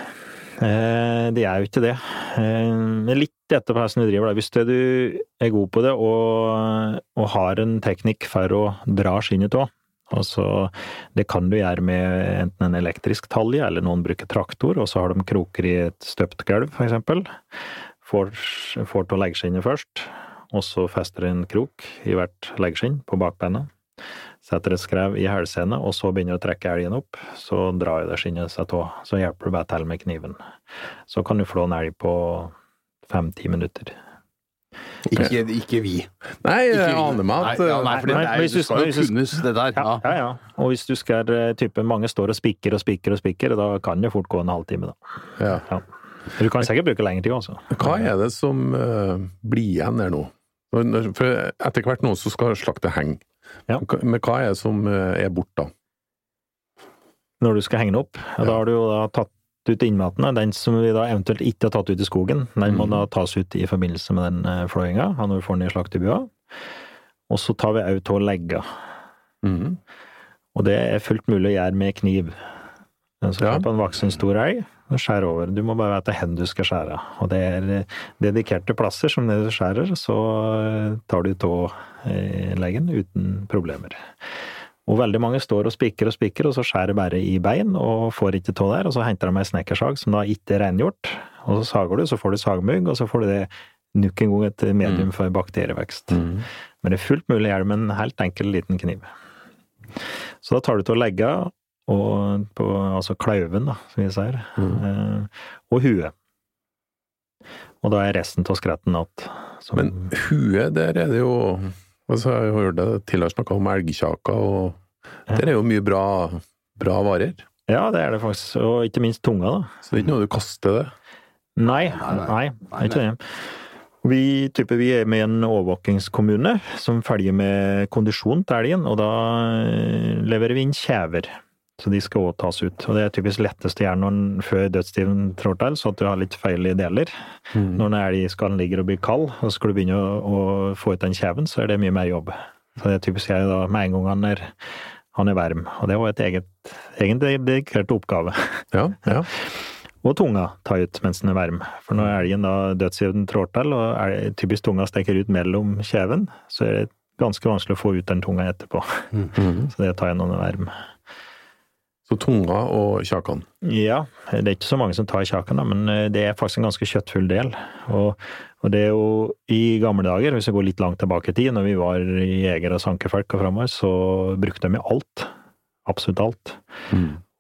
Eh, det er jo ikke det. Eh, litt etter hvordan du driver. Hvis du er god på det og, og har en teknikk for å dra skinnet av, altså det kan du gjøre med enten en elektrisk talje, eller noen bruker traktor, og så har de kroker i et støpt gulv, eksempel. Får, får legge leggskinnet først, og så fester en krok i hvert leggskinn på bakbeina. Setter et skrev i hælsenet, og så begynner du å trekke elgen opp. Så drar jo det skinnet seg av. Så hjelper du bare til med kniven. Så kan du flå en elg på fem-ti minutter. Ikke, ikke vi. Nei, jeg Ikke vi. aner meg at Nei, ja, nei, for det, Nei, det er, du- skal jo kunnes, det der. Ja, Ja. ja. Og hvis du skal eh, type mange står og spikker og spikker og spikker, da kan det fort gå en halvtime, da. ja. Ja. Du kan sikkert bruke lengre tid, altså. Hva er det som uh, blir igjen der nå? For etter hvert nå så skal slaktet henge. Ja. Men hva er det som eh, er borte da? Når du skal henge det opp, ja, da har du jo da tatt ut innmatene. Den som vi da eventuelt ikke har tatt ut i skogen, den må mm. da tas ut i forbindelse med den eh, flåinga, når vi får den i slaktebua. Og så tar vi òg av legga. Mm. Og det er fullt mulig å gjøre med kniv. Så Ja. på en voksen stor elg, skjær over. Du må bare vite hvor du skal skjære. Og det er eh, dedikerte plasser som det du skjærer, så eh, tar du av eh, uten problemer. Og veldig mange står og spikker og spikker, og så skjærer bare i bein og får ikke tå der, og så henter de ei snekkersag som da ikke er rengjort, og så sager du, så får du sagmugg, og så får du det nok en gang et medium for bakterievekst. Mm. Men det er fullt mulig å gjøre med en helt enkel liten kniv. Så da tar du til å legge og på, altså klauven, da, som vi sier, eh, og huet. Og da er resten av skretten igjen. som- Men huet, der er det jo altså Jeg har hørt deg tidligere snakke om elgkjaker, og der er jo mye bra, bra varer. Ja, det er det faktisk. Og ikke minst tunga, da. Så det er ikke noe du kaster det. Nei, Nei, nei. det er ikke det. Vi, type, vi er med i en overvåkingskommune som følger med kondisjon til elgen, og da eh, leverer vi inn kjever. Så de skal òg tas ut. Og det er typisk lettest å gjøre når før dødstiden trår til, så at du har litt feil i deler. Når en elgskallen ligger og blir kald, og så skal du begynne å, å få ut den kjeven, så er det mye mer jobb. Så det er typisk jeg da med en gang han er, han er varm. Og det er òg et eget, egen dedikert oppgave. Ja, ja. [laughs] Og tunga ta ut mens den er varm. For når elgen da dødstiden trår til, og elg, typisk tunga stikker ut mellom kjeven, så er det ganske vanskelig å få ut den tunga etterpå. Mm. [laughs] Så det tar jeg når den er varm. Så tunga og kjakan? Ja, det er ikke så mange som tar kjakan, da, men eh, det er faktisk en ganske kjøttfull del. Og, og det er jo i gamle dager, hvis vi går litt langt tilbake i tid, når vi var jegere og sankefolk og framover, så brukte de jo alt. Absolutt alt.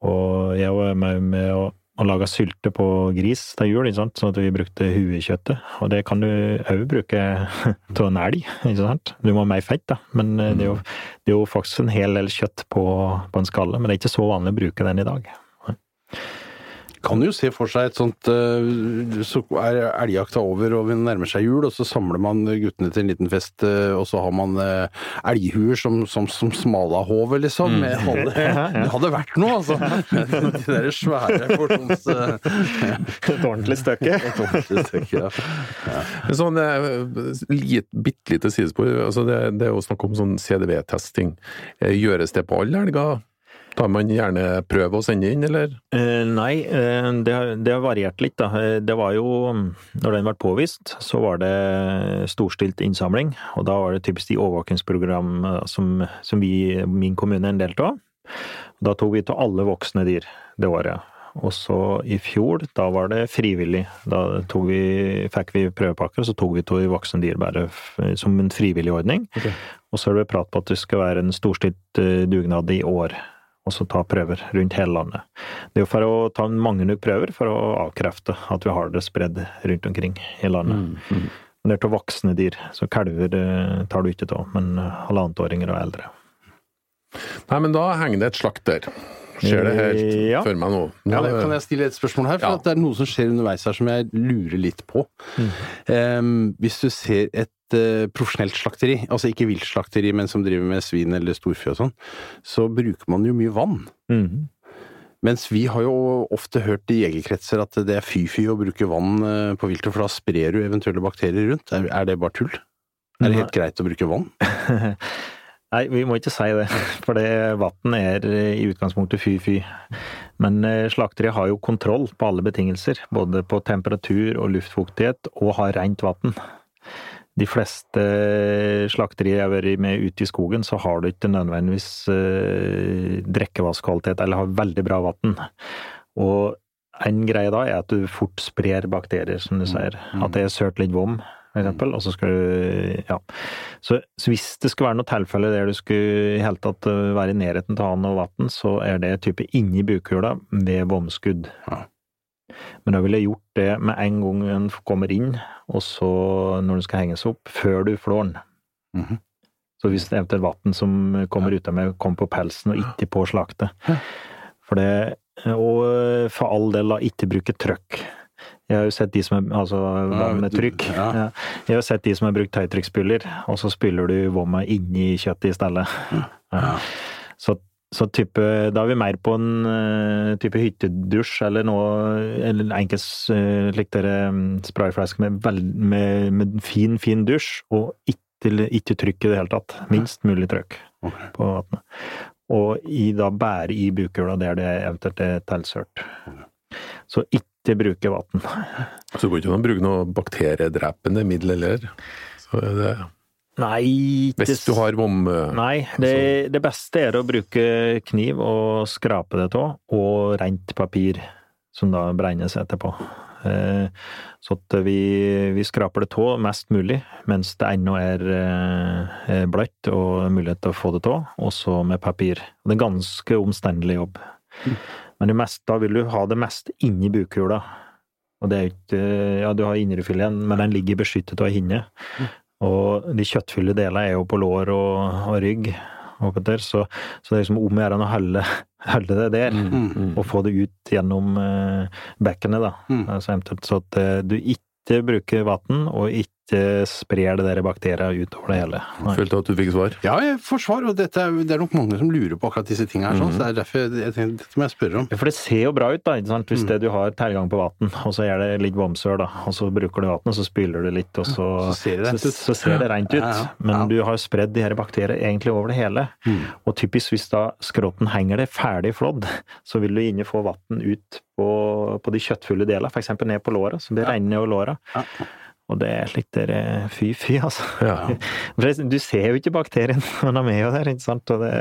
Og jeg var med, med å, å laga sylte på gris til jul, sånn at vi brukte huekjøttet. Og det kan du òg bruke [laughs] til en elg, ikke sant. Du må ha mer fett, da. Men eh, det er, jo, det er jo faktisk en hel del kjøtt på, på en skalle. Men det er ikke så vanlig å bruke den i dag. Kan jo se for seg et sånt eh, Så er elgjakta over og vi nærmer seg jul, og så samler man guttene til en liten fest, eh, og så har man eh, elghuer som, som, som smalahove, liksom. Mm. Hadde, [laughs] det hadde vært noe, altså! [laughs] De der svære fordums... [laughs] Et ordentlig stykke. Et ordentlig stykke, ja. ja. sånn lit, bitte lite sidespor, altså det, det er jo snakk om sånn CDV-testing. Gjøres det på alle elger? Tar man gjerne prøve å sende inn, eller? Eh, nei, eh, det, har- det har variert litt, da. Eh, Det var jo Når den ble påvist, så var det storstilt innsamling. Og da var det typisk de overvåkingsprogram eh, som, som vi, min kommune, er en del av. Da tok vi til alle voksne dyr det året. Og så i fjor, da var det frivillig. Da vi, fikk vi prøvepakker, og så tok vi til voksne dyr bare som en frivillig ordning. Og så er det prat på at det skal være en storstilt dugnad i år, og så ta prøver rundt hele landet. Det er jo for å ta mange nok prøver for å avkrefte at vi har det spredd rundt omkring i landet. Men det er til voksne dyr, så kalver eh, tar du ikke av, men eh, halvannetåringer og eldre. Nei, men da henger det et slakt der. Ser det helt Ja. før meg nå. Ja, er- kan jeg stille et spørsmål her? For Ja. at det er noe som skjer underveis her som jeg lurer litt på. Em, hvis du ser et eh, profesjonelt slakteri, altså ikke viltslakteri, men som driver med svin eller storfe og sånn, så bruker man jo mye vann. Mm. Mens vi har jo ofte hørt i jegerkretser at det er fy-fy å bruke vann eh, på viltet, for da sprer du eventuelle bakterier rundt. Er det bare tull? Er det helt greit å bruke vann? [laughs] Nei, vi må ikke si det, [laughs] for det vann er eh, i utgangspunktet fy-fy. Men eh, slakteriet har jo kontroll på alle betingelser, både på temperatur og luftfuktighet, og har rent vann. De fleste slakterier jeg har vært med ute i skogen, så har du ikke nødvendigvis eh, drikkevannskvalitet, eller har veldig bra vann. Og en greie da er at du fort sprer bakterier, som du sier. At det er sølt litt vom, for eksempel, og så skal du Ja. Så, så hvis det skulle være noe tilfelle der du skulle i hele tatt eh, være i nærheten av han og vann, så er det type inni bukhula ved bomskudd. Ja. Men da ville jeg gjort det med en gang den kommer inn, og så når den skal henges opp, før du flår den. Mhm. Så hvis det eventuelt vann som kommer ut av meg, kommer på pelsen og ikke på slaktet. For det, og for all del, da, ikke bruke trøkk. Jeg har jo sett de som er, altså vann med trykk. ja. Ja. Jeg har sett de som har brukt høytrykksspyler, og så spyler du vomma inni kjøttet i stedet. Ja. Så, så type, da er vi mer på en eh, type hyttedusj eller noe, eller enkelt uh, slik dere sprayflasker sprayflaske med, med, med fin, fin dusj, og ikke, ikke trykk i det hele tatt. Minst mulig trykk okay. på vannet. Og i da bære i bukhula der det eventuelt er tilsørt. Så ikke bruke vann. Så det går ikke an å bruke noe bakteriedrepende middel heller. Så er det, Nei, ikke hvis du har vom... Nei, det, det beste er å bruke kniv og skrape det av, og rent papir, som da brennes etterpå. Eh, Så at vi, vi skraper det av mest mulig, mens det ennå er eh, bløtt og mulighet til å få det av, og så med papir. Det er ganske omstendelig jobb. Men det meste, da vil du ha det mest inni bukhula. Og det er jo ikke Ja, du har indrefileten, men den ligger beskyttet av hinne. Og de kjøttfulle delene er jo på lår og, og rygg, og der, så, så det er liksom om å gjøre å holde, [laughs] det der. Mm. Og få det ut gjennom eh, bekkenet, da. Mm. Altså, så at eh, du ikke bruker vann, og ikke sprer det der bakterier utover det hele. Nei. Følte at du fikk svar? Ja, jeg får svar, og dette er, det er nok mange som lurer på akkurat disse tingene her, sånn, så det er derfor jeg, jeg tenkte, dette må jeg spørre om. For det ser jo bra ut, da, ikke sant? hvis det du har tilgang på vann, og så er det litt bomsør, da, og så bruker du vann, og så spyler du litt, og så, Så ser det rent så, ut. så ser det rent ut. Ja, ja, Men ja. du har spredd de her bakteriene egentlig over det hele. Og typisk hvis da skrotten henger det ferdig flådd, så vil du inne få vann ut på, på de kjøttfulle delene, f.eks. ned på låra, så det renner nedover låra. Ja. Og det er slikt der eh, fy-fy, altså. Ja. [laughs] Du ser jo ikke bakterien, [laughs] men de er jo der, ikke sant. Og det,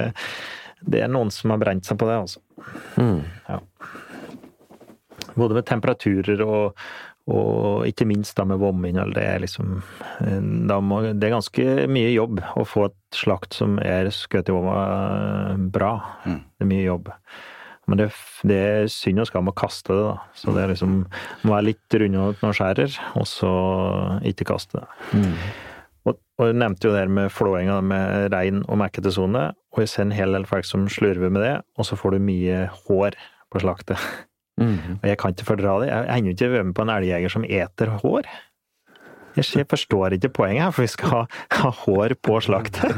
det er noen som har brent seg på det, altså. Mm. Både med temperaturer og, og ikke minst da med vominnhold. Det er liksom eh, må, Det er ganske mye jobb å få et slakt som er skutt i vomma bra. Mm. Det er mye jobb. Men det, det er synd og skam å kaste det, da. Så det er liksom må være litt rundhåndet når skjærer, og så ikke kaste det. Og, og jeg nevnte jo det med flåinga med rein og mekkete sone, og jeg ser en hel del folk som slurver med det, og så får du mye hår på slaktet. Mm. Og jeg kan ikke fordra det. Jeg har ennå ikke vært med på en elgjeger som eter hår. Jeg forstår ikke poenget her, for vi skal ha, ha hår på slaktet.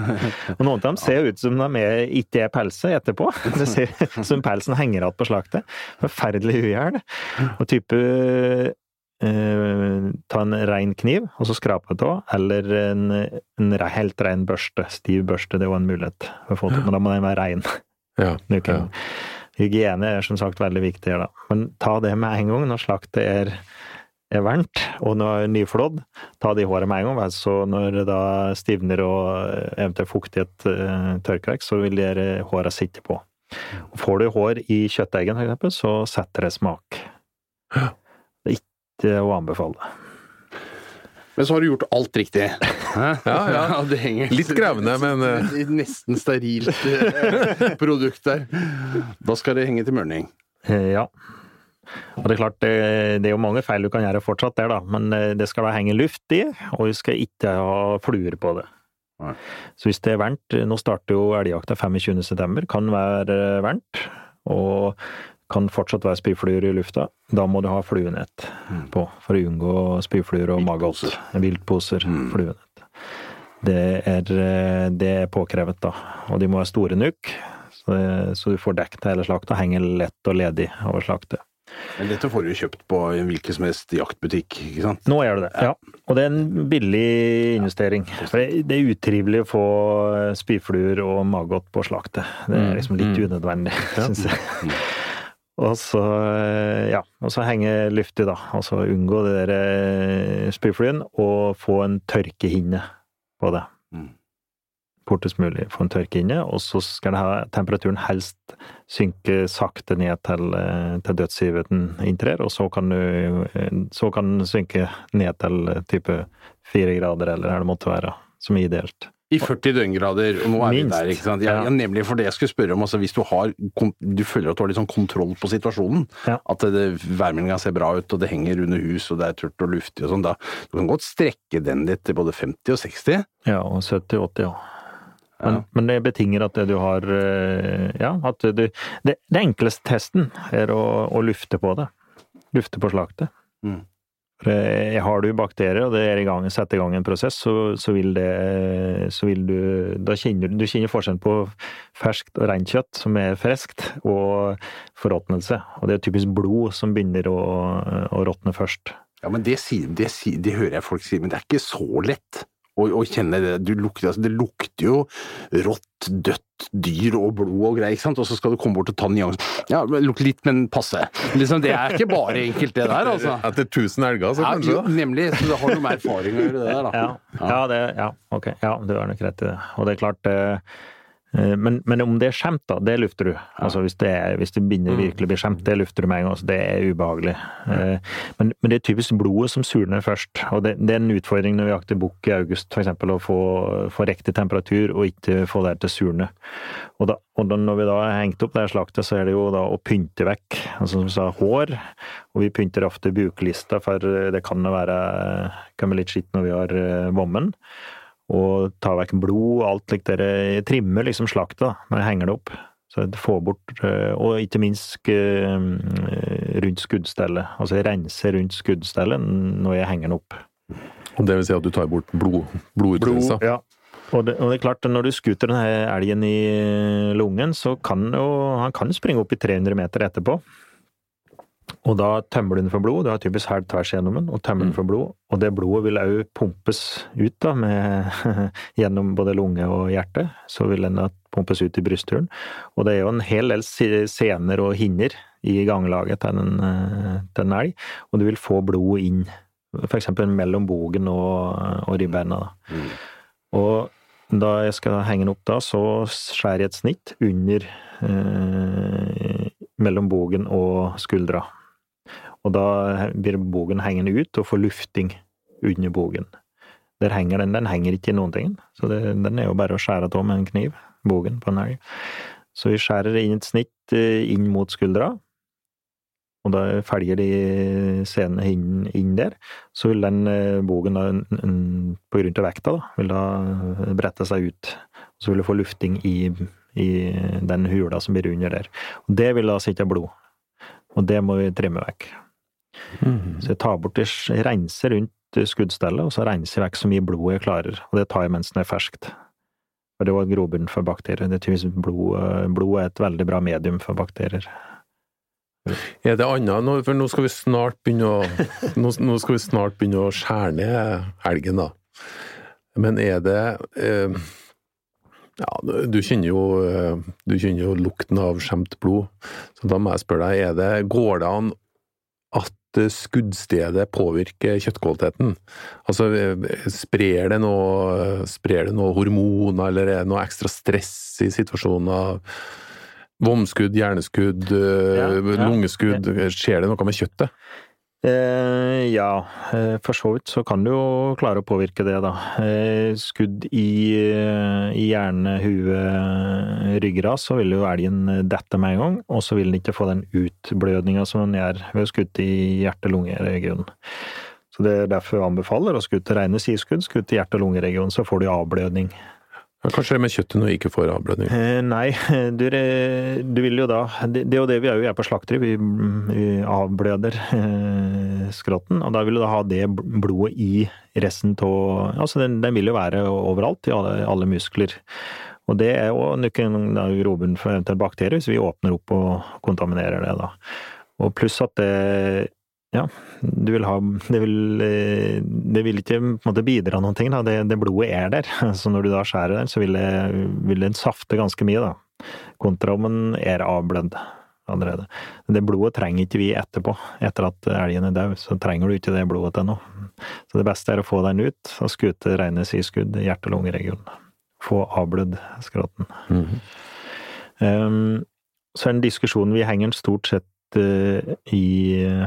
Og noen av dem ser jo ut som de er, ikke er pelset etterpå. Det ser ut som pelsen henger igjen på slaktet. Forferdelig uhell. Og type eh, ta en rein kniv, og så skrape det av, eller en, en helt rein børste. Stiv børste, det er jo en mulighet til, men da må den være rein. Ja. Ikke- Hygiene er som sagt veldig viktig her, da. Men ta det med en gang når slaktet er, varmt, og når det nyflådd. Ta de håret med en gang. Så når det da stivner og eventuelt fuktighet eh, tørker vekk, så vil håret sitte på. Og får du hår i kjøttdeigen, for eksempel, så setter det smak. Det er ikke å anbefale. Men så har du gjort alt riktig. [laughs] Ja, [laughs] ja. det henger Litt krevende, men, eh. Et Nesten sterilt eh, [laughs] produkt der. Da skal det henge til mørning. Eh, Ja. Og det er klart, det, er jo mange feil du kan gjøre fortsatt der, da. Men eh, det skal da henge luft i, og du skal ikke ha fluer på det. Nei. Så hvis det er varmt Nå starter jo elgjakta 25. september. Kan være eh, varmt. Og kan fortsatt være spyfluer i lufta. Da må du ha fluenett på, for å unngå spyfluer og maggot. Viltposer. Fluenett. Det er, eh, det er påkrevet, da. Og de må være store nok, så, så du får dekket hele slakta. Henger lett og ledig over slaktet. Men dette får du kjøpt på en hvilken som helst jaktbutikk, ikke sant? Nå gjør du det, ja. Og det er en billig investering. For det er utrivelig å få spyfluer og maggot på slaktet. Det er liksom litt unødvendig, [laughs] syns jeg. Og så, ja, og så henge luftig, da. Altså unngå det der spyflyen, og få en tørkehinne på det. Mm. Fortest mulig få en tørkehinne, og så skal ha temperaturen helst synke sakte ned til, eh, til dødshiveten inntrer, og så kan du eh, så kan den synke ned til type fire grader, eller hva det måtte være, som er ideelt. I 40 døgngrader, og nå er Minst. vi der, ikke sant? Jeg, ja, nemlig for det jeg skulle spørre om, altså hvis du har, du føler at du har litt sånn kontroll på situasjonen, Ja. at værmeldinga ser bra ut, og det henger under hus, og det er tørt og luftig og sånn, da du kan godt strekke den litt til både 50 og 60. Ja, og 70-80, ja. Men, Ja. men det betinger at det du har eh, Ja, at du Det, det enkleste testen er å, å lufte på det. Lufte på slaktet. Mm. Eh, har du bakterier, og det er i gang, setter i gang en prosess, så, så vil det Så vil du Da kjenner du, du kjenner forskjellen på ferskt og rent kjøtt, som er friskt, og forråtnelse. Og det er typisk blod som begynner å, å råtne først. Ja, men det, sier, det, sier, det hører jeg folk si, men det er ikke så lett å, og kjenne det. Du lukter, altså, det lukter jo rått, dødt dyr og blod og greier, ikke sant? Og så skal du komme bort og ta nyansen. Ja, det lukter litt, men passe. Liksom, det er ikke bare enkelt, det der, altså. Etter 1000 elger, så Ja, kanskje? jo, nemlig. Så det har noe med erfaring å gjøre, det der, da. Ja, ja, det, ja, ok. Ja, du har nok rett i det. Og det er klart, Eh, Men, men om det er skjemt, da, det lufter du. Altså Hvis det, er, hvis det begynner virkelig å bli skjemt, det lufter du med en gang. Så det er ubehagelig. Eh, Men, men det er typisk blodet som surner først. Og det, det er en utfordring når vi jakter bukk i august, f.eks. å få, få riktig temperatur og ikke få det til å surne. Og, da, og da, når vi da har hengt opp det slaktet, så er det jo da å pynte vekk altså som vi sa, hår. Og vi pynter ofte buklista, for det kan være kan bli litt skitt når vi har eh, vommen og ta vekk blod og alt der dere trimmer liksom slaktet da, når jeg henger det opp. Så få bort, eh, og ikke minst eh, rundt skuddstellet. Altså jeg rense rundt skuddstellet når jeg henger den opp. Og det vil si at du tar bort blod, blodutrensa? ja. Og det, og det er klart, når du skuter denne elgen i lungen, så kan jo han kan springe opp i 300 meter etterpå. Og da tømmer du den for blod, du har typisk hæl tvers gjennom den, og tømmer den for blod. Og det blodet vil òg pumpes ut da, med, [laughs] gjennom både lunge og hjerte. Så vil den pumpes ut i brysthulen. Og det er jo en hel del sener og hinner i ganglaget til en, til en elg, og du vil få blod inn, f.eks. mellom bogen og, og ribbeina. Mm. Og da jeg skal henge den opp da, så skjærer jeg et snitt under eh, mellom bogen og skuldra. Og da blir bogen hengende ut og får lufting under bogen. Der henger den, den henger ikke i noen ting, så det, den er jo bare å skjære av med en kniv, bogen på en elg. Så vi skjærer inn et snitt eh, inn mot skuldra, og da felger de senene inn, inn der, så vil den eh, bogen da, på grunn av vekta, da, vil da brette seg ut. Så vil du få lufting i, i den hula som blir under der. Og det vil da sitte blod. Og det må vi trimme vekk. Mhm. Så jeg tar bort jeg renser rundt skuddstellet, og så renser jeg vekk så mye blod jeg klarer. Og det tar jeg mens den er ferskt. For det var grobunn for bakterier. Det er blod, blod er et veldig bra medium for bakterier. Er det annet for nå skal vi snart begynne å nå, skal vi snart begynne å skjære ned elgen, da. Men er det eh, Ja, du kjenner jo eh, Du kjenner jo lukten av skjemt blod, så da må jeg spørre deg, er det Går det an at eh, skuddstedet påvirker kjøttkvaliteten? Altså, eh, sprer det noe, sprer det noe hormoner, eller er det noe ekstra stress i situasjoner? Vomskudd, hjerneskudd, eh, Ja, ja. lungeskudd. Skjer det noe med kjøttet? Eh, ja, eh, for så vidt så kan du jo klare å påvirke det, da. Eh, skudd i, eh, i hjerne, hue, ryggrad, så vil jo elgen dette med en gang, og så vil den ikke få den utblødninga som den gjør ved å skutte i hjerte-lungeregionen. Så det er derfor jeg anbefaler å skutte rene sideskudd, skutte i hjerte- og lungeregionen, så får du avblødning. Ja, Kanskje det er med kjøttet når vi ikke får avblødning? Eh, Nei, [laughs] du, eh, du vil jo da Det er jo det vi òg gjør på slakteri. Vi, vi avbløder eh, skrotten, og da vil du da ha det blodet i resten av Altså, den, den vil jo være overalt, i alle, alle muskler. Og det er jo nøkkelen til grobunn for bakterier, hvis vi åpner opp og kontaminerer det, da. Og pluss at det ja, du vil ha Det vil, eh, det vil ikke på en måte bidra noen ting, da. Det, det blodet er der. [laughs] Så når du da skjærer den, så vil det, vil den safte ganske mye, da. Kontra om den er avblødd allerede. Det blodet trenger ikke vi etterpå. Etter at elgen er død, så trenger du ikke det blodet til. Så det beste er å få den ut og skute rene sideskudd i hjerte- og lungeregionen. Få avblødd skrotten. Mhm. Um, så er den diskusjonen Vi henger stort sett eh, i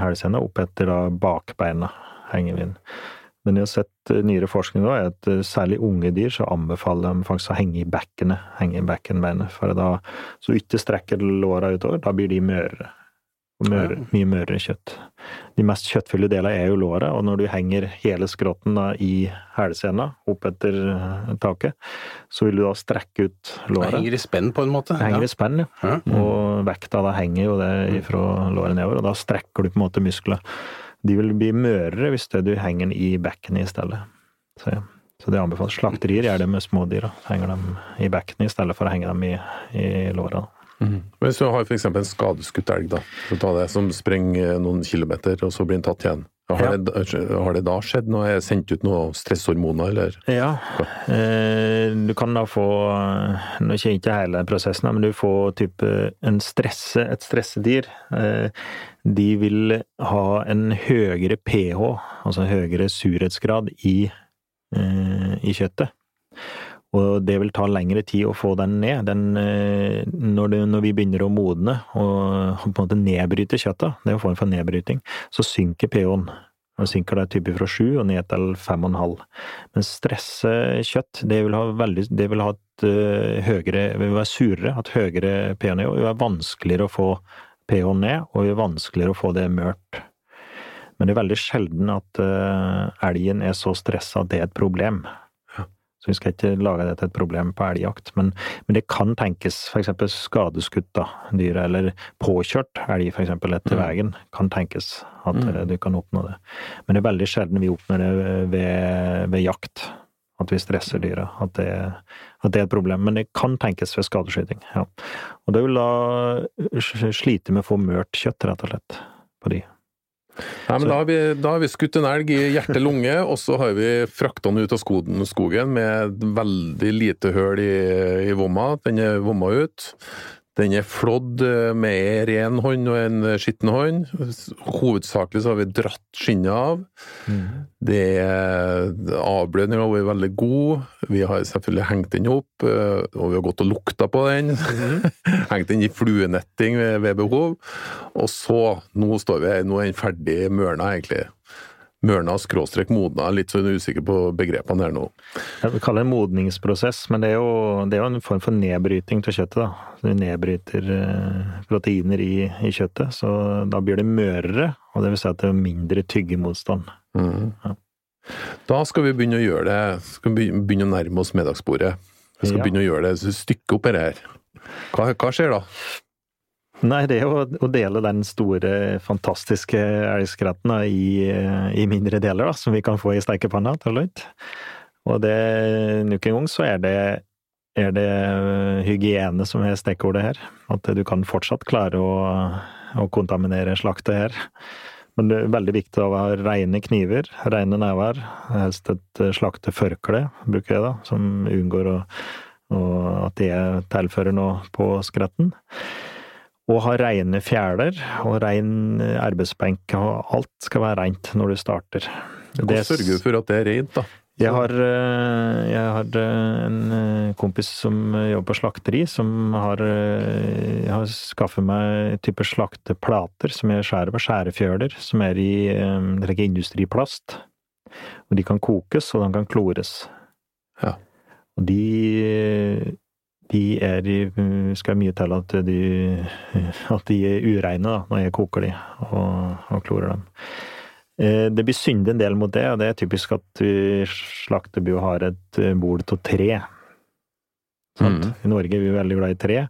hælsena, opp etter da bakbeina henger vi inn. Men jeg har sett eh, nyere forskning da, at eh, særlig unge dyr så anbefaler de faktisk å henge i bekkenet, henge i bekkenbeinet, for da, så ikke strekker låra utover, da blir de mørere. Møre, mye mørere kjøtt. De mest kjøttfulle delene er jo låret, og når du henger hele skrotten i hælsena opp etter eh, taket, så vil du da strekke ut Det låret. henger i spenn på en måte. Det henger ja. i spenn, ja. Ja. Og vekta da henger jo det fra låret nedover, og da strekker du på en måte muskler. De vil bli mørere hvis det du henger den i bekkenet i stedet. Så, ja. så det anbefales. Slakterier gjør det med små dyr. da. Henger dem i bekkenet i stedet for å henge dem i, i låra. Men Hvis du har f.eks. en skadeskutt elg, da, det, som sprenger noen kilometer, og så blir den tatt igjen. Har, Ja. det, har det da skjedd noe? Er det sendt ut noen stresshormoner, eller? Ja, eh, du kan da få Nå kjenner ikke hele prosessen, men du får type en stresse, et stressedyr. Eh, de vil ha en høyere pH, altså høyere surhetsgrad, i, eh, i kjøttet. Og det vil ta lengre tid å få den ned. Den, eh, når, det, når, vi begynner å modne og på en måte nedbryte kjøttet, det er en form for nedbryting, så synker pH-en. Den synker det type fra sju og ned til fem og en halv. Men stresse kjøtt, det vil ha veldig Det vil ha et uh, høyere vil være surere, et høyere pH-nivå. Det vil være vanskeligere å få pH-en ned, og det er vanskeligere å få det mørt. Men det er veldig sjelden at uh, elgen er så stressa at det er et problem. Så vi skal ikke lage det til et problem på elgjakt. Men, men det kan tenkes, f.eks. skadeskutt av dyret, eller påkjørt elg f.eks. etter mm. veien, kan tenkes at mm. du kan oppnå det. Men det er veldig sjelden vi oppnår det ved, ved jakt. At vi stresser dyra. At, at, det er et problem. Men det kan tenkes ved skadeskyting. Ja. Og det vil da slite med å få mørt kjøtt, rett og slett, på de. Ja, men da har, vi, da har vi skutt en elg i hjerte-lunge, og så har vi frakta den ut av skogen med veldig lite høl i, i vomma. Den er vomma ut. Den er flådd eh, med ren hånd og en skitten hånd. Hovedsakelig så har vi dratt skinnet av. Mm. Det Avblødninga har vært veldig god. Vi har selvfølgelig hengt den opp, eh, og vi har gått og lukta på den. Mm. [laughs] hengt den i fluenetting ved, ved behov. Og så, nå står vi nå er den ferdig mørna, egentlig mørna skråstrek modna. Litt så usikker på begrepene her nå. Jeg vil kalle det en modningsprosess, men det er, jo, det er jo en form for nedbryting til kjøttet. da. Du nedbryter eh, proteiner i, i, kjøttet, så da blir det mørere, og det vil si at det er mindre tyggemotstand. Mm. Ja. Da skal vi begynne å gjøre det, skal vi begynne å nærme oss middagsbordet. Vi skal ja. begynne å gjøre det, stykke opp dette her. Hva, hva skjer da? Nei, det er å dele den store, fantastiske elgskretten i, i, mindre deler, da, som vi kan få i steikepanna til slutt. Og det, nok en gang, så er det, er det hygiene som er stikkordet her. At du kan fortsatt klare å, å kontaminere slaktet her. Men det er veldig viktig å ha rene kniver, rene never. Helst et slakteforkle, bruker jeg da, som unngår å, å, at det tilfører noe på skretten og ha reine fjæler og rein arbeidsbenk. og Alt skal være reint når du starter. Hvordan sørger du for at det er reint, da? Jeg har, eh, jeg har, eh, en eh, kompis som jobber på slakteri, som har, har skaffet meg type slakteplater som jeg skjærer på skjærefjøler, som er i er industriplast. Og de kan kokes, og de kan klores. Ja. Og de de er skal mye til at de, at de er ureine da, når jeg koker de og, og klorer dem. Eh, det blir syndig en del mot det, og det er typisk at slakterbu har et bord av tre. Mm. I Norge er vi veldig glad i tre,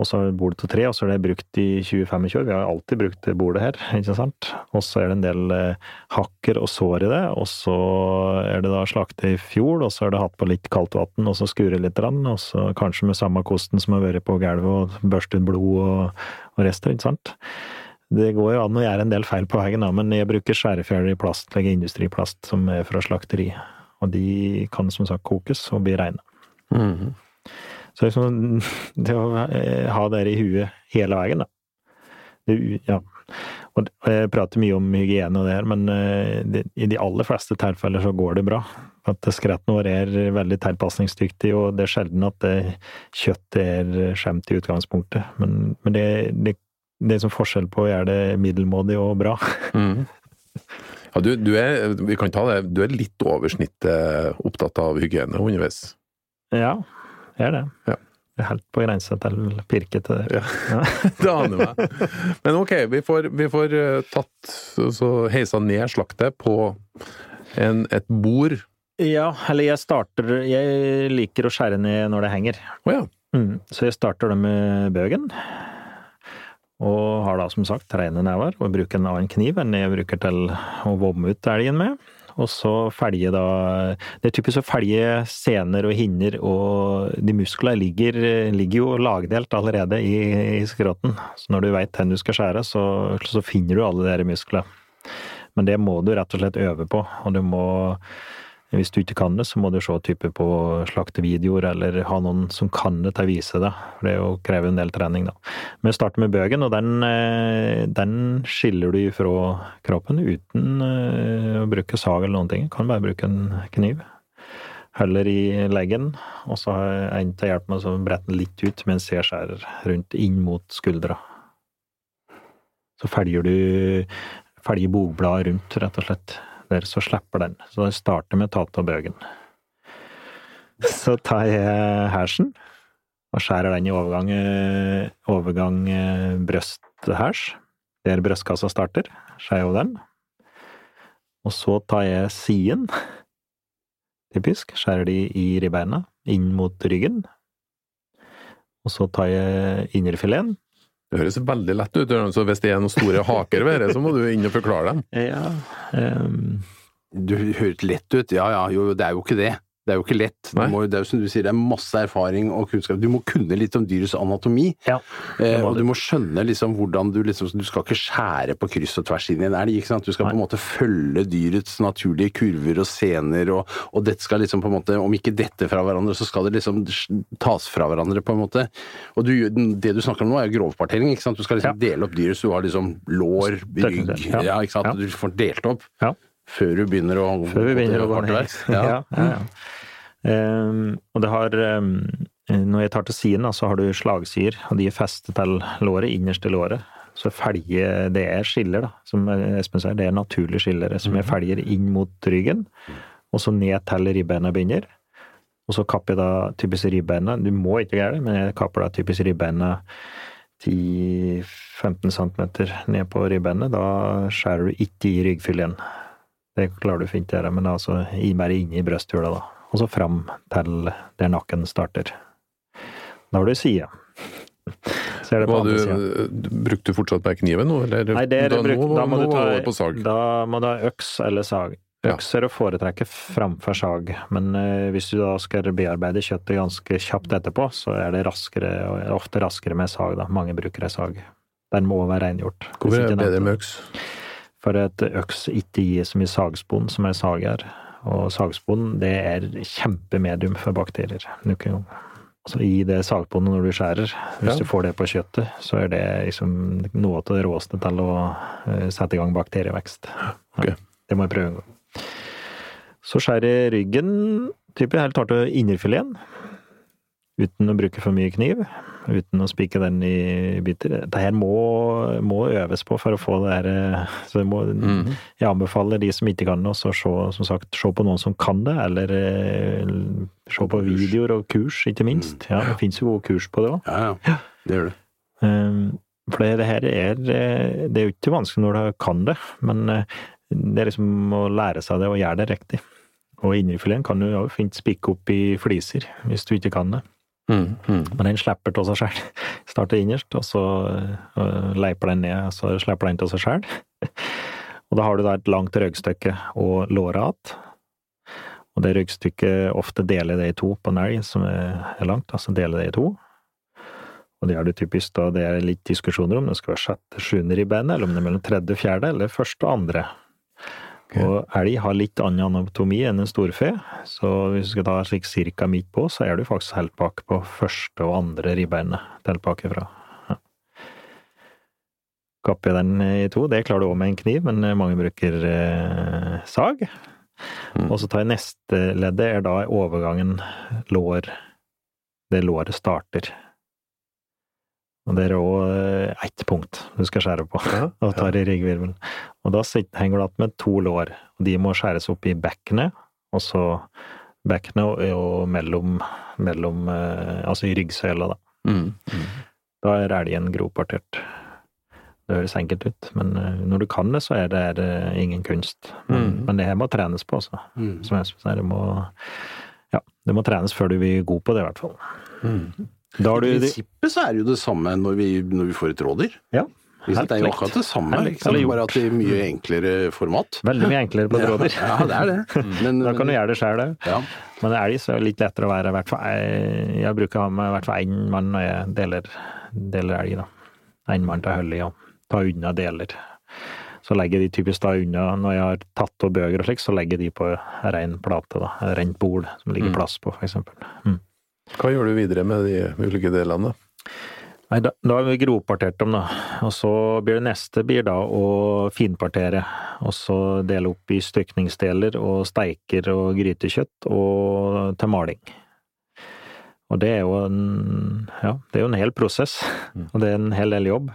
og så er bordet til tre, og så er det brukt i 20-25 år. Vi har alltid brukt det bordet her, ikke sant. Og så er det en del eh, hakker og sår i det, og så er det da slaktet i fjor, og så er det hatt på litt kaldt vann, og så skure litt, og så kanskje med samme kosten som har vært på gulvet, og børstet blod og, og rester, ikke sant. Det går jo an å gjøre en del feil på veien, men jeg bruker skjærefjæler i plast, legger industriplast, som er fra slakteri. Og de kan som sagt kokes og bli reine. Mm -hmm. Så liksom, [laughs] det å eh, ha det i huet hele veien, da. Det, ja. Og jeg prater mye om hygiene og det her, men eh, det, i de aller fleste tilfeller så går det bra. At skretten vår er veldig tilpasningsdyktig, og det er sjelden at det, kjøttet er skjemt i utgangspunktet. Men, men det, det, det, er som forskjell på å gjøre det middelmådig og bra. [laughs] Mm. Ja, du, du, er, vi kan ta det, du er litt over snittet opptatt av hygiene underveis? Ja, jeg er det. Ja. Det er helt på grensa til pirkete. Ja, [laughs] det aner meg. Men ok, vi får, vi får eh, tatt så heisa ned slaktet på en, et bord. Ja, eller jeg starter Jeg liker å skjære ned når det henger. Oh, ja. mm, så jeg starter det med bøgen. Og har da som sagt rene never, og bruker en annen kniv enn jeg bruker til å vomme ut elgen med. Og så felge da Det er typisk å felge sener og hinner, og de musklene ligger, ligger jo lagdelt allerede i, i skrotten. Så når du veit hvor du skal skjære, så, så finner du alle de musklene. Men det må du rett og slett øve på, og du må hvis du ikke kan det, så må du se type på slaktevideoer, eller ha noen som kan det til å vise det. For det krever en del trening, da. Men starter med bøgen, og den, eh, den skiller du fra kroppen uten eh, å bruke sag eller noen ting. Kan bare bruke en kniv. Heller i leggen, og så har jeg en til hjelp med å brette den litt ut mens jeg skjærer rundt inn mot skuldra. Så felger du felger bogbladet rundt, rett og slett. Der så slipper den. Så den starter med tatt av bøgen. Så tar jeg hersen og skjærer den i overgang, eh, overgang eh, brøsthærs, der brystkassa starter. Skjærer over den. Og så tar jeg siden, typisk, skjærer de i ribbeina, inn mot ryggen. Og så tar jeg innerfileten. Det høres veldig lett ut, så hvis det er noen store haker ved det, så må du inn og forklare dem. Ja, um... Du høres lett ut. Ja ja, jo, det er jo ikke det. Det er jo ikke lett. Du må, det er jo som du sier, det er masse erfaring og kunnskap. Du må kunne litt om dyrets anatomi. ja. Eh, og du. må skjønne liksom hvordan du liksom Du skal ikke skjære på kryss og tvers inn i en elg, ikke sant. Du skal på en måte følge dyrets naturlige kurver og scener, og, og dette skal liksom på en måte Om ikke dette fra hverandre, så skal det liksom tas fra hverandre, på en måte. Og du, det du snakker om nå, er grovpartering, ikke sant. Du skal liksom Ja. dele opp dyret, så du har liksom lår, rygg Ja. Ja, ikke sant. Du får delt opp. Ja. Før du begynner å Før vi begynner å gå ned. Ja, Ja. Ehm, og det har ehm, Når jeg tar til siden, så har du slagsider, og de er festet til låret, innerste låret. Så felger Det er skiller, da. Som Espen sier, det er naturlige skiller som jeg felger inn mot ryggen, og så ned til ribbeina begynner. Og så kapper jeg da typisk ribbeina. Du må ikke gjøre det, men jeg kapper da typisk ribbeina 10-15 cm ned på ribbeinet. Da skjærer du ikke i ryggfyllen. Det klarer du fint å gjøre, men altså i- inne i brysthula, da. Og så fram til der nakken starter. Da har du side. [laughs] Så er det på andre du, siden. brukte du fortsatt med kniven nå, eller? Nei, det er da, bruk, nå, da må nå du ta på sag. Da må du ha øks eller sag. Øks er å foretrekke framfor sag, men uh, hvis du da skal bearbeide kjøttet ganske kjapt etterpå, så er det raskere, er ofte raskere med sag, da. Mange bruker ei sag. Den må være rengjort. Hvorfor er det bedre med øks? For at øks ikke gir så mye sagspon som ei sag gjør. Og sagspon, det er kjempemedium for bakterier. Gang. Altså I det sagponet når du skjærer, hvis Ja. du får det på kjøttet, så er det liksom noe av det råeste til å eh, sette i gang bakterievekst. Ja, det må jeg prøve en gang. Så skjærer jeg ryggen, type helt til innerfileten, uten å bruke for mye kniv, uten å spike den i biter. Det her må, må øves på for å få det her eh, Så jeg, må, mm. jeg anbefaler de som ikke kan det, å se, som sagt, se på noen som kan det, eller eh, se på videoer og kurs, ikke minst. Ja, det fins jo gode kurs på det òg. Ja, ja. Det gjør det. Um, For det, det her er Det er jo ikke vanskelig når du kan det, men eh, det er liksom å lære seg det og gjøre det riktig. Og indrefileten kan du jo fint spikke opp i fliser, hvis du ikke kan det. Mm, mm. Men den slipper av seg sjøl. [laughs] Starter innerst, og så øh, leiper den ned, og så slipper den av seg sjøl. [laughs] Og da har du da et langt ryggstykke og låret igjen. Og det ryggstykket ofte deler det i to på en elg som er langt, altså deler det i to. Og det er det typisk da, det er litt diskusjoner om det skal være sjette, sjuende ribbeinet, eller om det er mellom tredje, fjerde, eller første og andre. Og elg har litt annen anatomi enn en storfe, så hvis du skal ta slik cirka midt på, så er du faktisk helt bak på første og andre ribbeinet til bakifra. Ja. Kapper jeg den i to, det klarer du òg med en kniv, men mange bruker eh, sag. Mm. Og så tar jeg neste leddet, er da overgangen lår, det låret starter. Og det er òg ett punkt du skal skjære på, Ja, [laughs] og tar i ryggvirvelen. Og da henger du igjen med to lår, og de må skjæres opp i bekkenet, og så bekkenet og, mellom, mellom eh, Altså i ryggsøyla, da. Mm. Da er elgen grovpartert. Det høres enkelt ut, men eh, når du kan det, så er det eh, ingen kunst. Men, Mm. men det her må trenes på, altså. Mm. Som jeg sier, det må Ja, det må trenes før du blir god på det, i hvert fall. I prinsippet så er det jo det samme når vi, når vi får et rådyr. Ja. Helt Det er jo akkurat det samme, eller bare at er mye enklere format. veldig mye enklere på et [laughs] rådyr. Ja, det er det. [laughs] Men, Da kan du gjøre det sjøl òg. Ja. Men elg er det litt lettere å være hvert Jeg, bruker å ha med i hvert fall én mann når jeg deler, deler elg, da. Én mann til hullet og ta unna deler. Så legger de typisk da unna, når jeg har tatt av bøker og slik, så legger de på rein plate, da. Rent bord som ligger Mm. plass på, eksempel. Mm. Hva gjør du videre med de ulike delene? Nei, da, da har vi grovpartert dem, da. Og så blir det neste blir da å finpartere. Og så dele opp i stykningsdeler og steiker og grytekjøtt og til maling. Og det er jo en ja, det er jo en hel prosess, og det er en hel del jobb.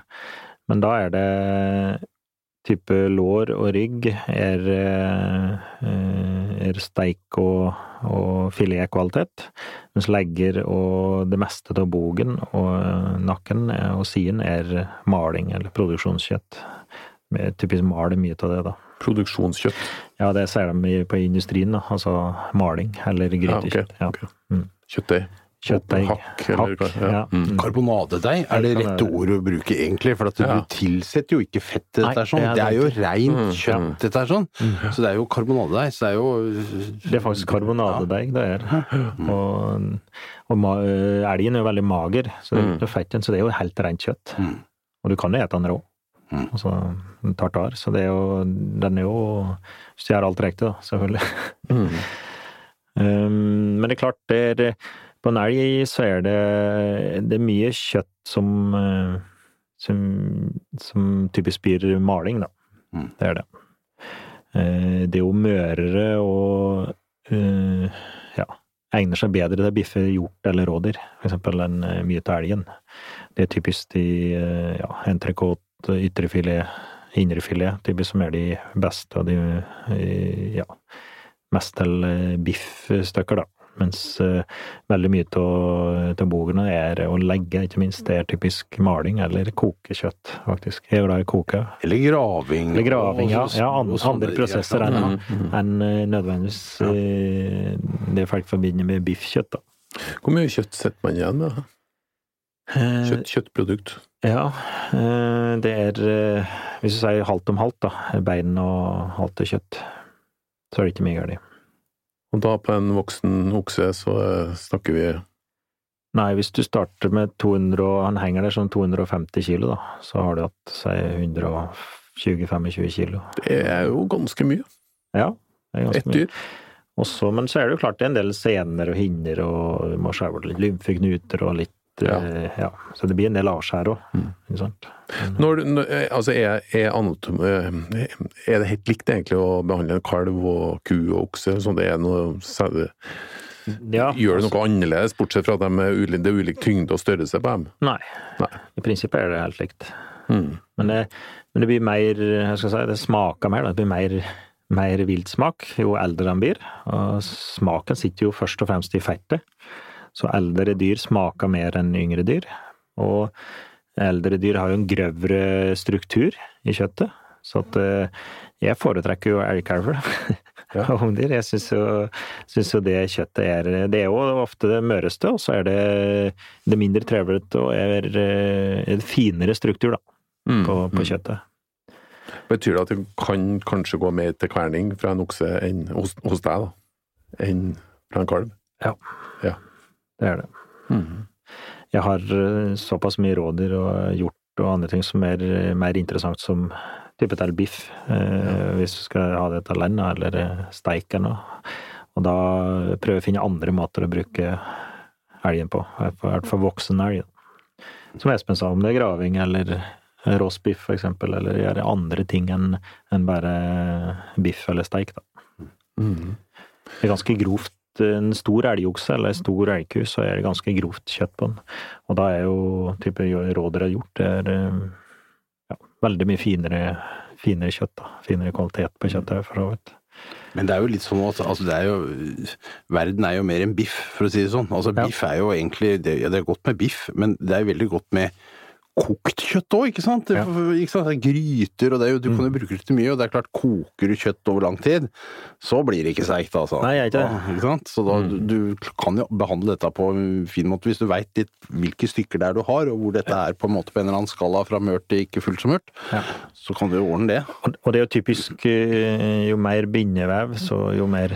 Men da er det type lår og rygg er, er steik og, og filetkvalitet, mens legger og det meste av bogen og nakken og siden er maling eller produksjonskjøtt. Med typisk maler mye av det, da. Produksjonskjøtt. Ja, det ser de på industrien, da. Altså maling eller grytekjøtt. Ja, ok, Mm. Kjøttdeig. Kjøttdeig. Hakk, Hakk. ja. ja. Mm. Karbonadedeig, er det rette ordet å bruke egentlig? For at Ja. tilsetter jo ikke fett til dette sånn. det er jo rent reint Mm, kjøtt, dette her sånn. Så det er jo karbonadedeig. Så det er jo Det er faktisk karbonadedeig det er. Og, og ma elgen er jo veldig mager, så det er ikke fett så det er jo helt rent kjøtt. Mm. Og du kan jo ete den rå. Mm. Altså tartar. Så det er jo Den er jo Hvis du gjør alt riktig, da, selvfølgelig. Mm. [laughs] Um, men det er klart, det er, på en elg så er det, det er mye kjøtt som, eh, som, som typisk blir maling, da. Mm. Det er det. Eh, Det er jo mørere og eh, ja, egner seg bedre til å biffe hjort eller rådyr, for eksempel, enn mye til elgen. Det er typisk de ja, entrecôte, ytrefilet, indrefilet, typisk som er de beste og de ja, mest til biffstykker, da. Mens eh, veldig mye av bogene er å legge, ikke minst. Det er typisk maling eller kokekjøtt, faktisk. Jeg er glad i å koke. Eller graving. Eller graving, ja. ja andre, andre prosesser enn Mm. enn, eh, nødvendigvis ja. det folk forbinder med biffkjøtt, da. Hvor mye kjøtt setter man igjen med? Eh, Kjøtt, kjøttprodukt. Ja, eh, det er eh, Hvis du sier halvt om halvt, da. Bein og halvt kjøtt. Så er det ikke mye galt. Og da på en voksen okse så eh, snakker vi Nei, hvis du starter med 200, og han henger der som 250 kilo, da, så har du hatt si 120-25 kilo. Det er jo ganske mye. Ja, det er ganske Ett mye. dyr. Også, men så er det jo klart det er en del sener og hinner, og du må skjære bort litt lymfeknuter og litt Ja. eh, ja. Så det blir en del avskjær òg, Mm. Når, når, eh, altså er, er, eh, er det helt likt egentlig å behandle en kalv og ku og okse? Sånn det er noe, Ja, gjør det noe annerledes, bortsett fra at de er ulik, det er ulik tyngde og størrelse på dem? Nei. Nei. I prinsippet er det helt likt. Mm. Men det, men det blir mer jeg skal si, Det smaker mer. da. Det blir mer, mer viltsmak jo eldre de blir. Og smaken sitter jo først og fremst i fettet. Så eldre dyr smaker mer enn yngre dyr. Og eldre dyr har jo en grøvere struktur i kjøttet. Så at eh, jeg foretrekker jo elgkalver og [laughs] ungdyr. Jeg syns jo, jo det kjøttet er Det er jo ofte det møreste, og så er det det mindre trevlete og er eh, en finere struktur, da Mm. på, på Mm. kjøttet. Betyr det at det kan kanskje gå mer til kverning fra en okse enn hos, hos deg, da? Enn fra en kalv? Det er det. Mm. Jeg har eh, såpass mye rådyr og hjort og andre ting som er eh, mer interessant som type til biff, eh, hvis du skal ha det til lenda eller eh, steik eller noe. Og da prøver jeg å finne andre måter å bruke elgen på, i hvert fall voksen elg. Som Espen sa, om det er graving eller rostbiff for eksempel, eller gjøre andre ting enn enn bare biff eller steik. da. Mm. Det er ganske grovt. En stor elgokse eller en stor elgku, så er det ganske grovt kjøtt på den. Og da er jo type rådyr har gjort, det er eh, ja, veldig mye finere, finere kjøtt. da. Finere kvalitet på kjøttet, for så vidt. Men det er jo litt sånn at altså det er jo, verden er jo mer enn biff, for å si det sånn. Altså. Biff er jo egentlig det, ja, det er godt med biff, men det er jo veldig godt med kokt kjøtt òg, ikke sant? Ja. ikke sant? Er gryter, og det du kan jo bruke det til mye, og det er klart, koker du kjøtt over lang tid, så blir det ikke seigt, altså. Nei, jeg er ikke det. Ikke sant? Så da, du, du kan jo behandle dette på en fin måte, hvis du veit litt hvilke stykker det er du har, og hvor dette er på en måte på en eller annen skala fra mørt til ikke fullt så mørkt, Ja. så kan du jo ordne det. Og det er jo typisk eh, jo mer bindevev, så jo mer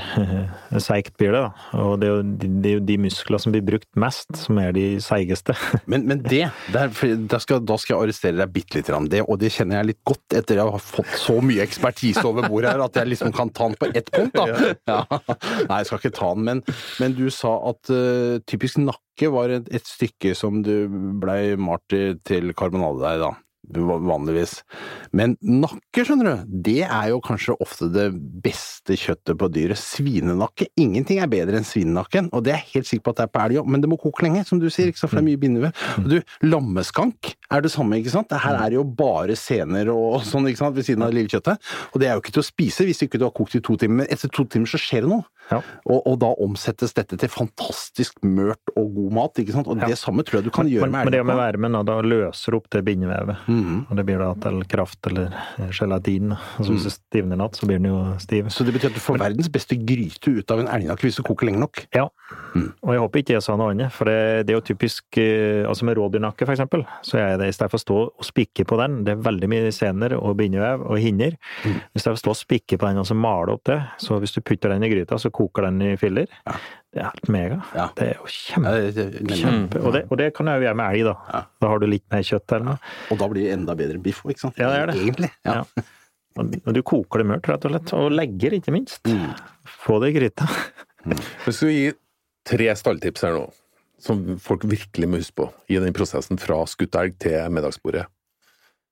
seigt blir det. da. Og det er, jo, de- det er jo de muskler som blir brukt mest, som er de seigeste. Men, men det, der, der skal skal, da skal jeg arrestere deg bitte lite grann. Det, og det kjenner jeg litt godt etter jeg har fått så mye ekspertise over bordet her, at jeg liksom kan ta den på ett punkt, da. Ja. Nei, jeg skal ikke ta den, men, men du sa at uh, typisk nakke var et, et stykke som du blei malt til karbonade der, da. Vanligvis. Men nakke, skjønner du, det er jo kanskje ofte det beste kjøttet på dyret. Svinenakke. Ingenting er bedre enn svinenakken, og det er jeg helt sikker på at det er på elg òg, men det må koke lenge, som du sier, ikke sant, for det er mye bindevev. Du, lammeskank er det samme, ikke sant. Her er det jo bare sener og sånn, ikke sant, ved siden av det lille kjøttet. Og det er jo ikke til å spise hvis ikke du har kokt i to timer, men etter to timer så skjer det noe. Ja. Og, og da omsettes dette til fantastisk mørt og god mat, ikke sant. Og Ja. det samme tror jeg du kan gjøre Men, med men det med vermen, da, da løser opp det bindevevet. Mm. Og det blir da til kraft eller gelatin. Altså hvis det stivner natt, så blir den jo stiv. Så det betyr at du får verdens beste gryte ut av en elgnakke hvis du koker lenge nok. Ja. Og jeg håper ikke jeg sa noe annet, for det, det er jo typisk eh, Altså med rådyrnakke, for eksempel, så er det i stedet for å stå og spikke på den, det er veldig mye sener og bindevev og hinner. I stedet for å stå og spikke på den og så male opp det, så hvis du putter den i gryta, så koker den i filler. Ja. Det er helt mega. Ja. Det er jo kjempe, kjempe og, det, og det kan jeg jo gjøre med elg, da. Ja. Da har du litt mer kjøtt der. Og da blir det enda bedre biff òg, ikke sant? Ja, det er det. Egentlig. Ja. Ja. Og du koker det mørt, rett og slett. Og legger, ikke minst. Mm. Få det i gryta. [laughs] Vi skal gi tre stalltips her nå, som folk virkelig må huske på i den prosessen fra skutt elg til middagsbordet.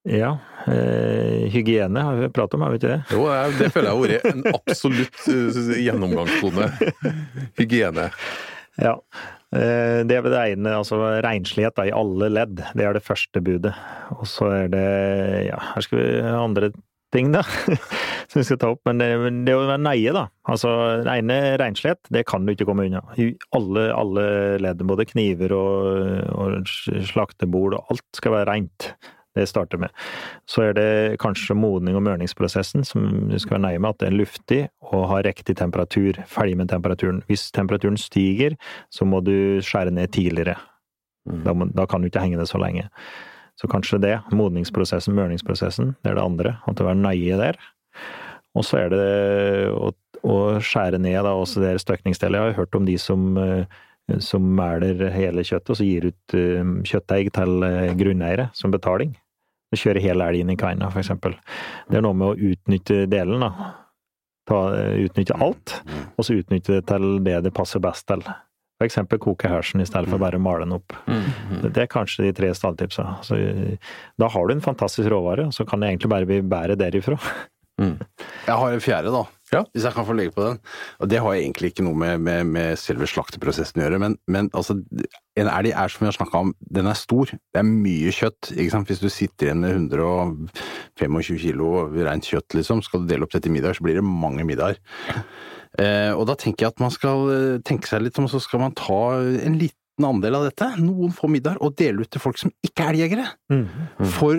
Ja. Eh, hygiene har vi pratet om, har vi ikke det? Jo, det føler jeg har vært en absolutt uh, gjennomgangstone. Hygiene. Ja. Eh, Det er det ene, altså renslighet da, i alle ledd. Det er det første budet. Og så er det Ja, her skal vi ha andre ting, da. [laughs] Som vi skal ta opp. Men det, det å være neie, da. Altså, rene renslighet, det kan du ikke komme unna. I alle, alle ledd, både kniver og, og slaktebord og alt skal være rent. Det starter med. Så er det kanskje modning og mørningsprosessen som du skal være nøye med, at det er luftig og har riktig temperatur. Ferdig med temperaturen. Hvis temperaturen stiger, så må du skjære ned tidligere. Da, må, da kan du ikke henge det så lenge. Så kanskje det. Modningsprosessen, mørningsprosessen, det er det andre. At du er nøye der. Og så er det å, å skjære ned da, også det støkningsdelet. Jeg har hørt om de som eh, som meler hele kjøttet, og så gir ut kjøttdeig til eh, grunneiere som betaling. Du kjører hele elgen i kveina, for eksempel. Det er noe med å utnytte delen, da. Ta, eh, utnytte alt, og så utnytte det til det det passer best til. Eksempel koke hersen i stedet for bare å male den opp. Det er kanskje de tre stalltipsa. Så, eh, da har du en fantastisk råvare, så kan det egentlig bare bli bedre derifra. Jeg har en fjerde, da. Ja. Hvis jeg kan få legge på den. Og det har egentlig ikke noe med, med, med selve slakteprosessen å gjøre, men, men altså, en elg er som vi har snakka om, den er stor. Det er mye kjøtt. Hvis du sitter igjen med 125 kilo rent kjøtt, liksom, skal du dele opp dette i middag, så blir det mange middager. Eh, og da tenker jeg at man skal eh, tenke seg litt om, så skal man ta en liten andel av dette, noen få middager, og dele ut til folk som ikke er elgjegere. Mm.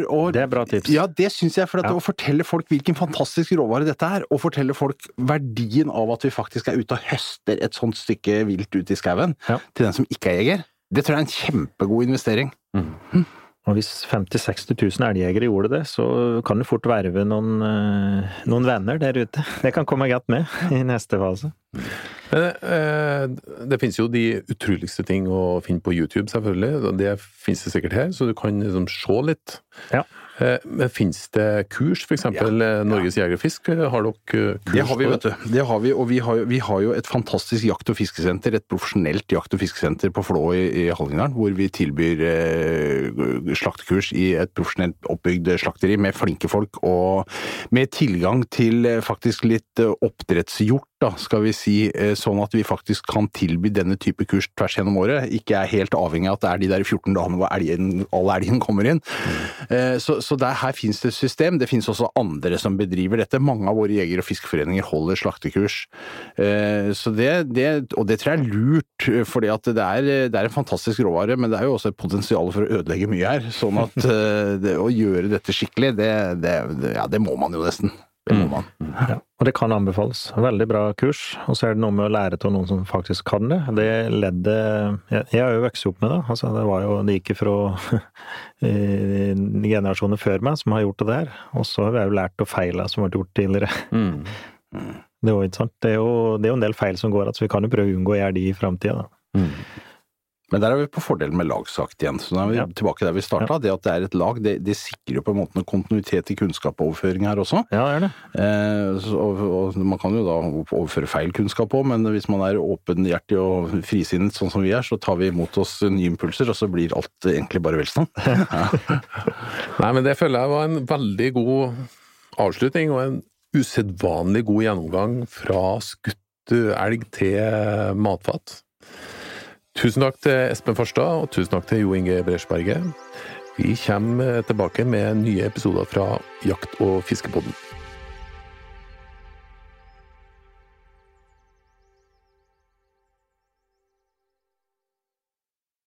å Det er bra tips. Ja, det syns jeg. For at Ja. å fortelle folk hvilken fantastisk råvare dette er, og fortelle folk verdien av at vi faktisk er ute og høster et sånt stykke vilt ute i skauen, Ja. til den som ikke er jeger, det tror jeg er en kjempegod investering. Og hvis 50 000-60 000 elgjegere gjorde det, så kan du fort verve noen, eh, noen venner der ute. Det kan komme godt med i neste fase. Men eh, det finnes jo de utroligste ting å finne på YouTube, selvfølgelig. Det finnes det sikkert her, så du kan liksom se litt. Ja. Eh, Men finnes det kurs, for eksempel eh, Norges Jeger og Fisk? eh, Har dere kurs Det har vi, vet du. Det har vi, og vi har, vi har jo et fantastisk jakt- og fiskesenter, et profesjonelt jakt- og fiskesenter på Flå i, i Hallingdal, hvor vi tilbyr eh, slaktekurs i et profesjonelt oppbygd slakteri med flinke folk, og med tilgang til eh, faktisk litt oppdrettshjort, da, skal vi si, eh, sånn at vi faktisk kan tilby denne type kurs tvers gjennom året. Ikke er helt avhengig av at det er de der 14 dagene hvor elgen, all elgen kommer inn. Mm. Så, så der, her finnes det et system. Det finnes også andre som bedriver dette. Mange av våre jeger- og fiskeforeninger holder slaktekurs. Eh, Så det, det, og det tror jeg er lurt, for det er, det er en fantastisk råvare, men det er jo også et potensial for å ødelegge mye her. Sånn at [laughs] eh, det, å gjøre dette skikkelig, det, det, ja, det må man jo nesten. Det må man. Ja, og det kan anbefales. Veldig bra kurs. Og så er det noe med å lære av noen som faktisk kan det. Det leddet Jeg, jeg har jo vokst opp med det. Altså, det var jo Det gikk fra [laughs] generasjoner før meg som har gjort det der. Og så har jeg jo lært av feila som ble gjort tidligere. Mm. [laughs] Det er jo ikke sant. Det er jo, det er jo en del feil som går igjen, så vi kan jo prøve å unngå å gjøre de i framtida. Men der er vi på fordelen med lagsakt igjen. Så da er vi Ja. tilbake der vi starta. Det at det er et lag, det, det sikrer jo på en måte noe kontinuitet i kunnskapsoverføring her også. Ja, det er det. Eh, så, og, og man kan jo da overføre feil kunnskap òg, men hvis man er åpenhjertig og frisinnet sånn som vi er, så tar vi imot oss nye impulser, og så blir alt egentlig bare velstand. [laughs] Nei, men det føler jeg var en veldig god avslutning, og en usedvanlig god gjennomgang fra skutt elg til matfat. Tusen takk til Espen Farstad, og tusen takk til Jo Inge Bresjberget. Vi kommer tilbake med nye episoder fra Jakt- og fiskepodden.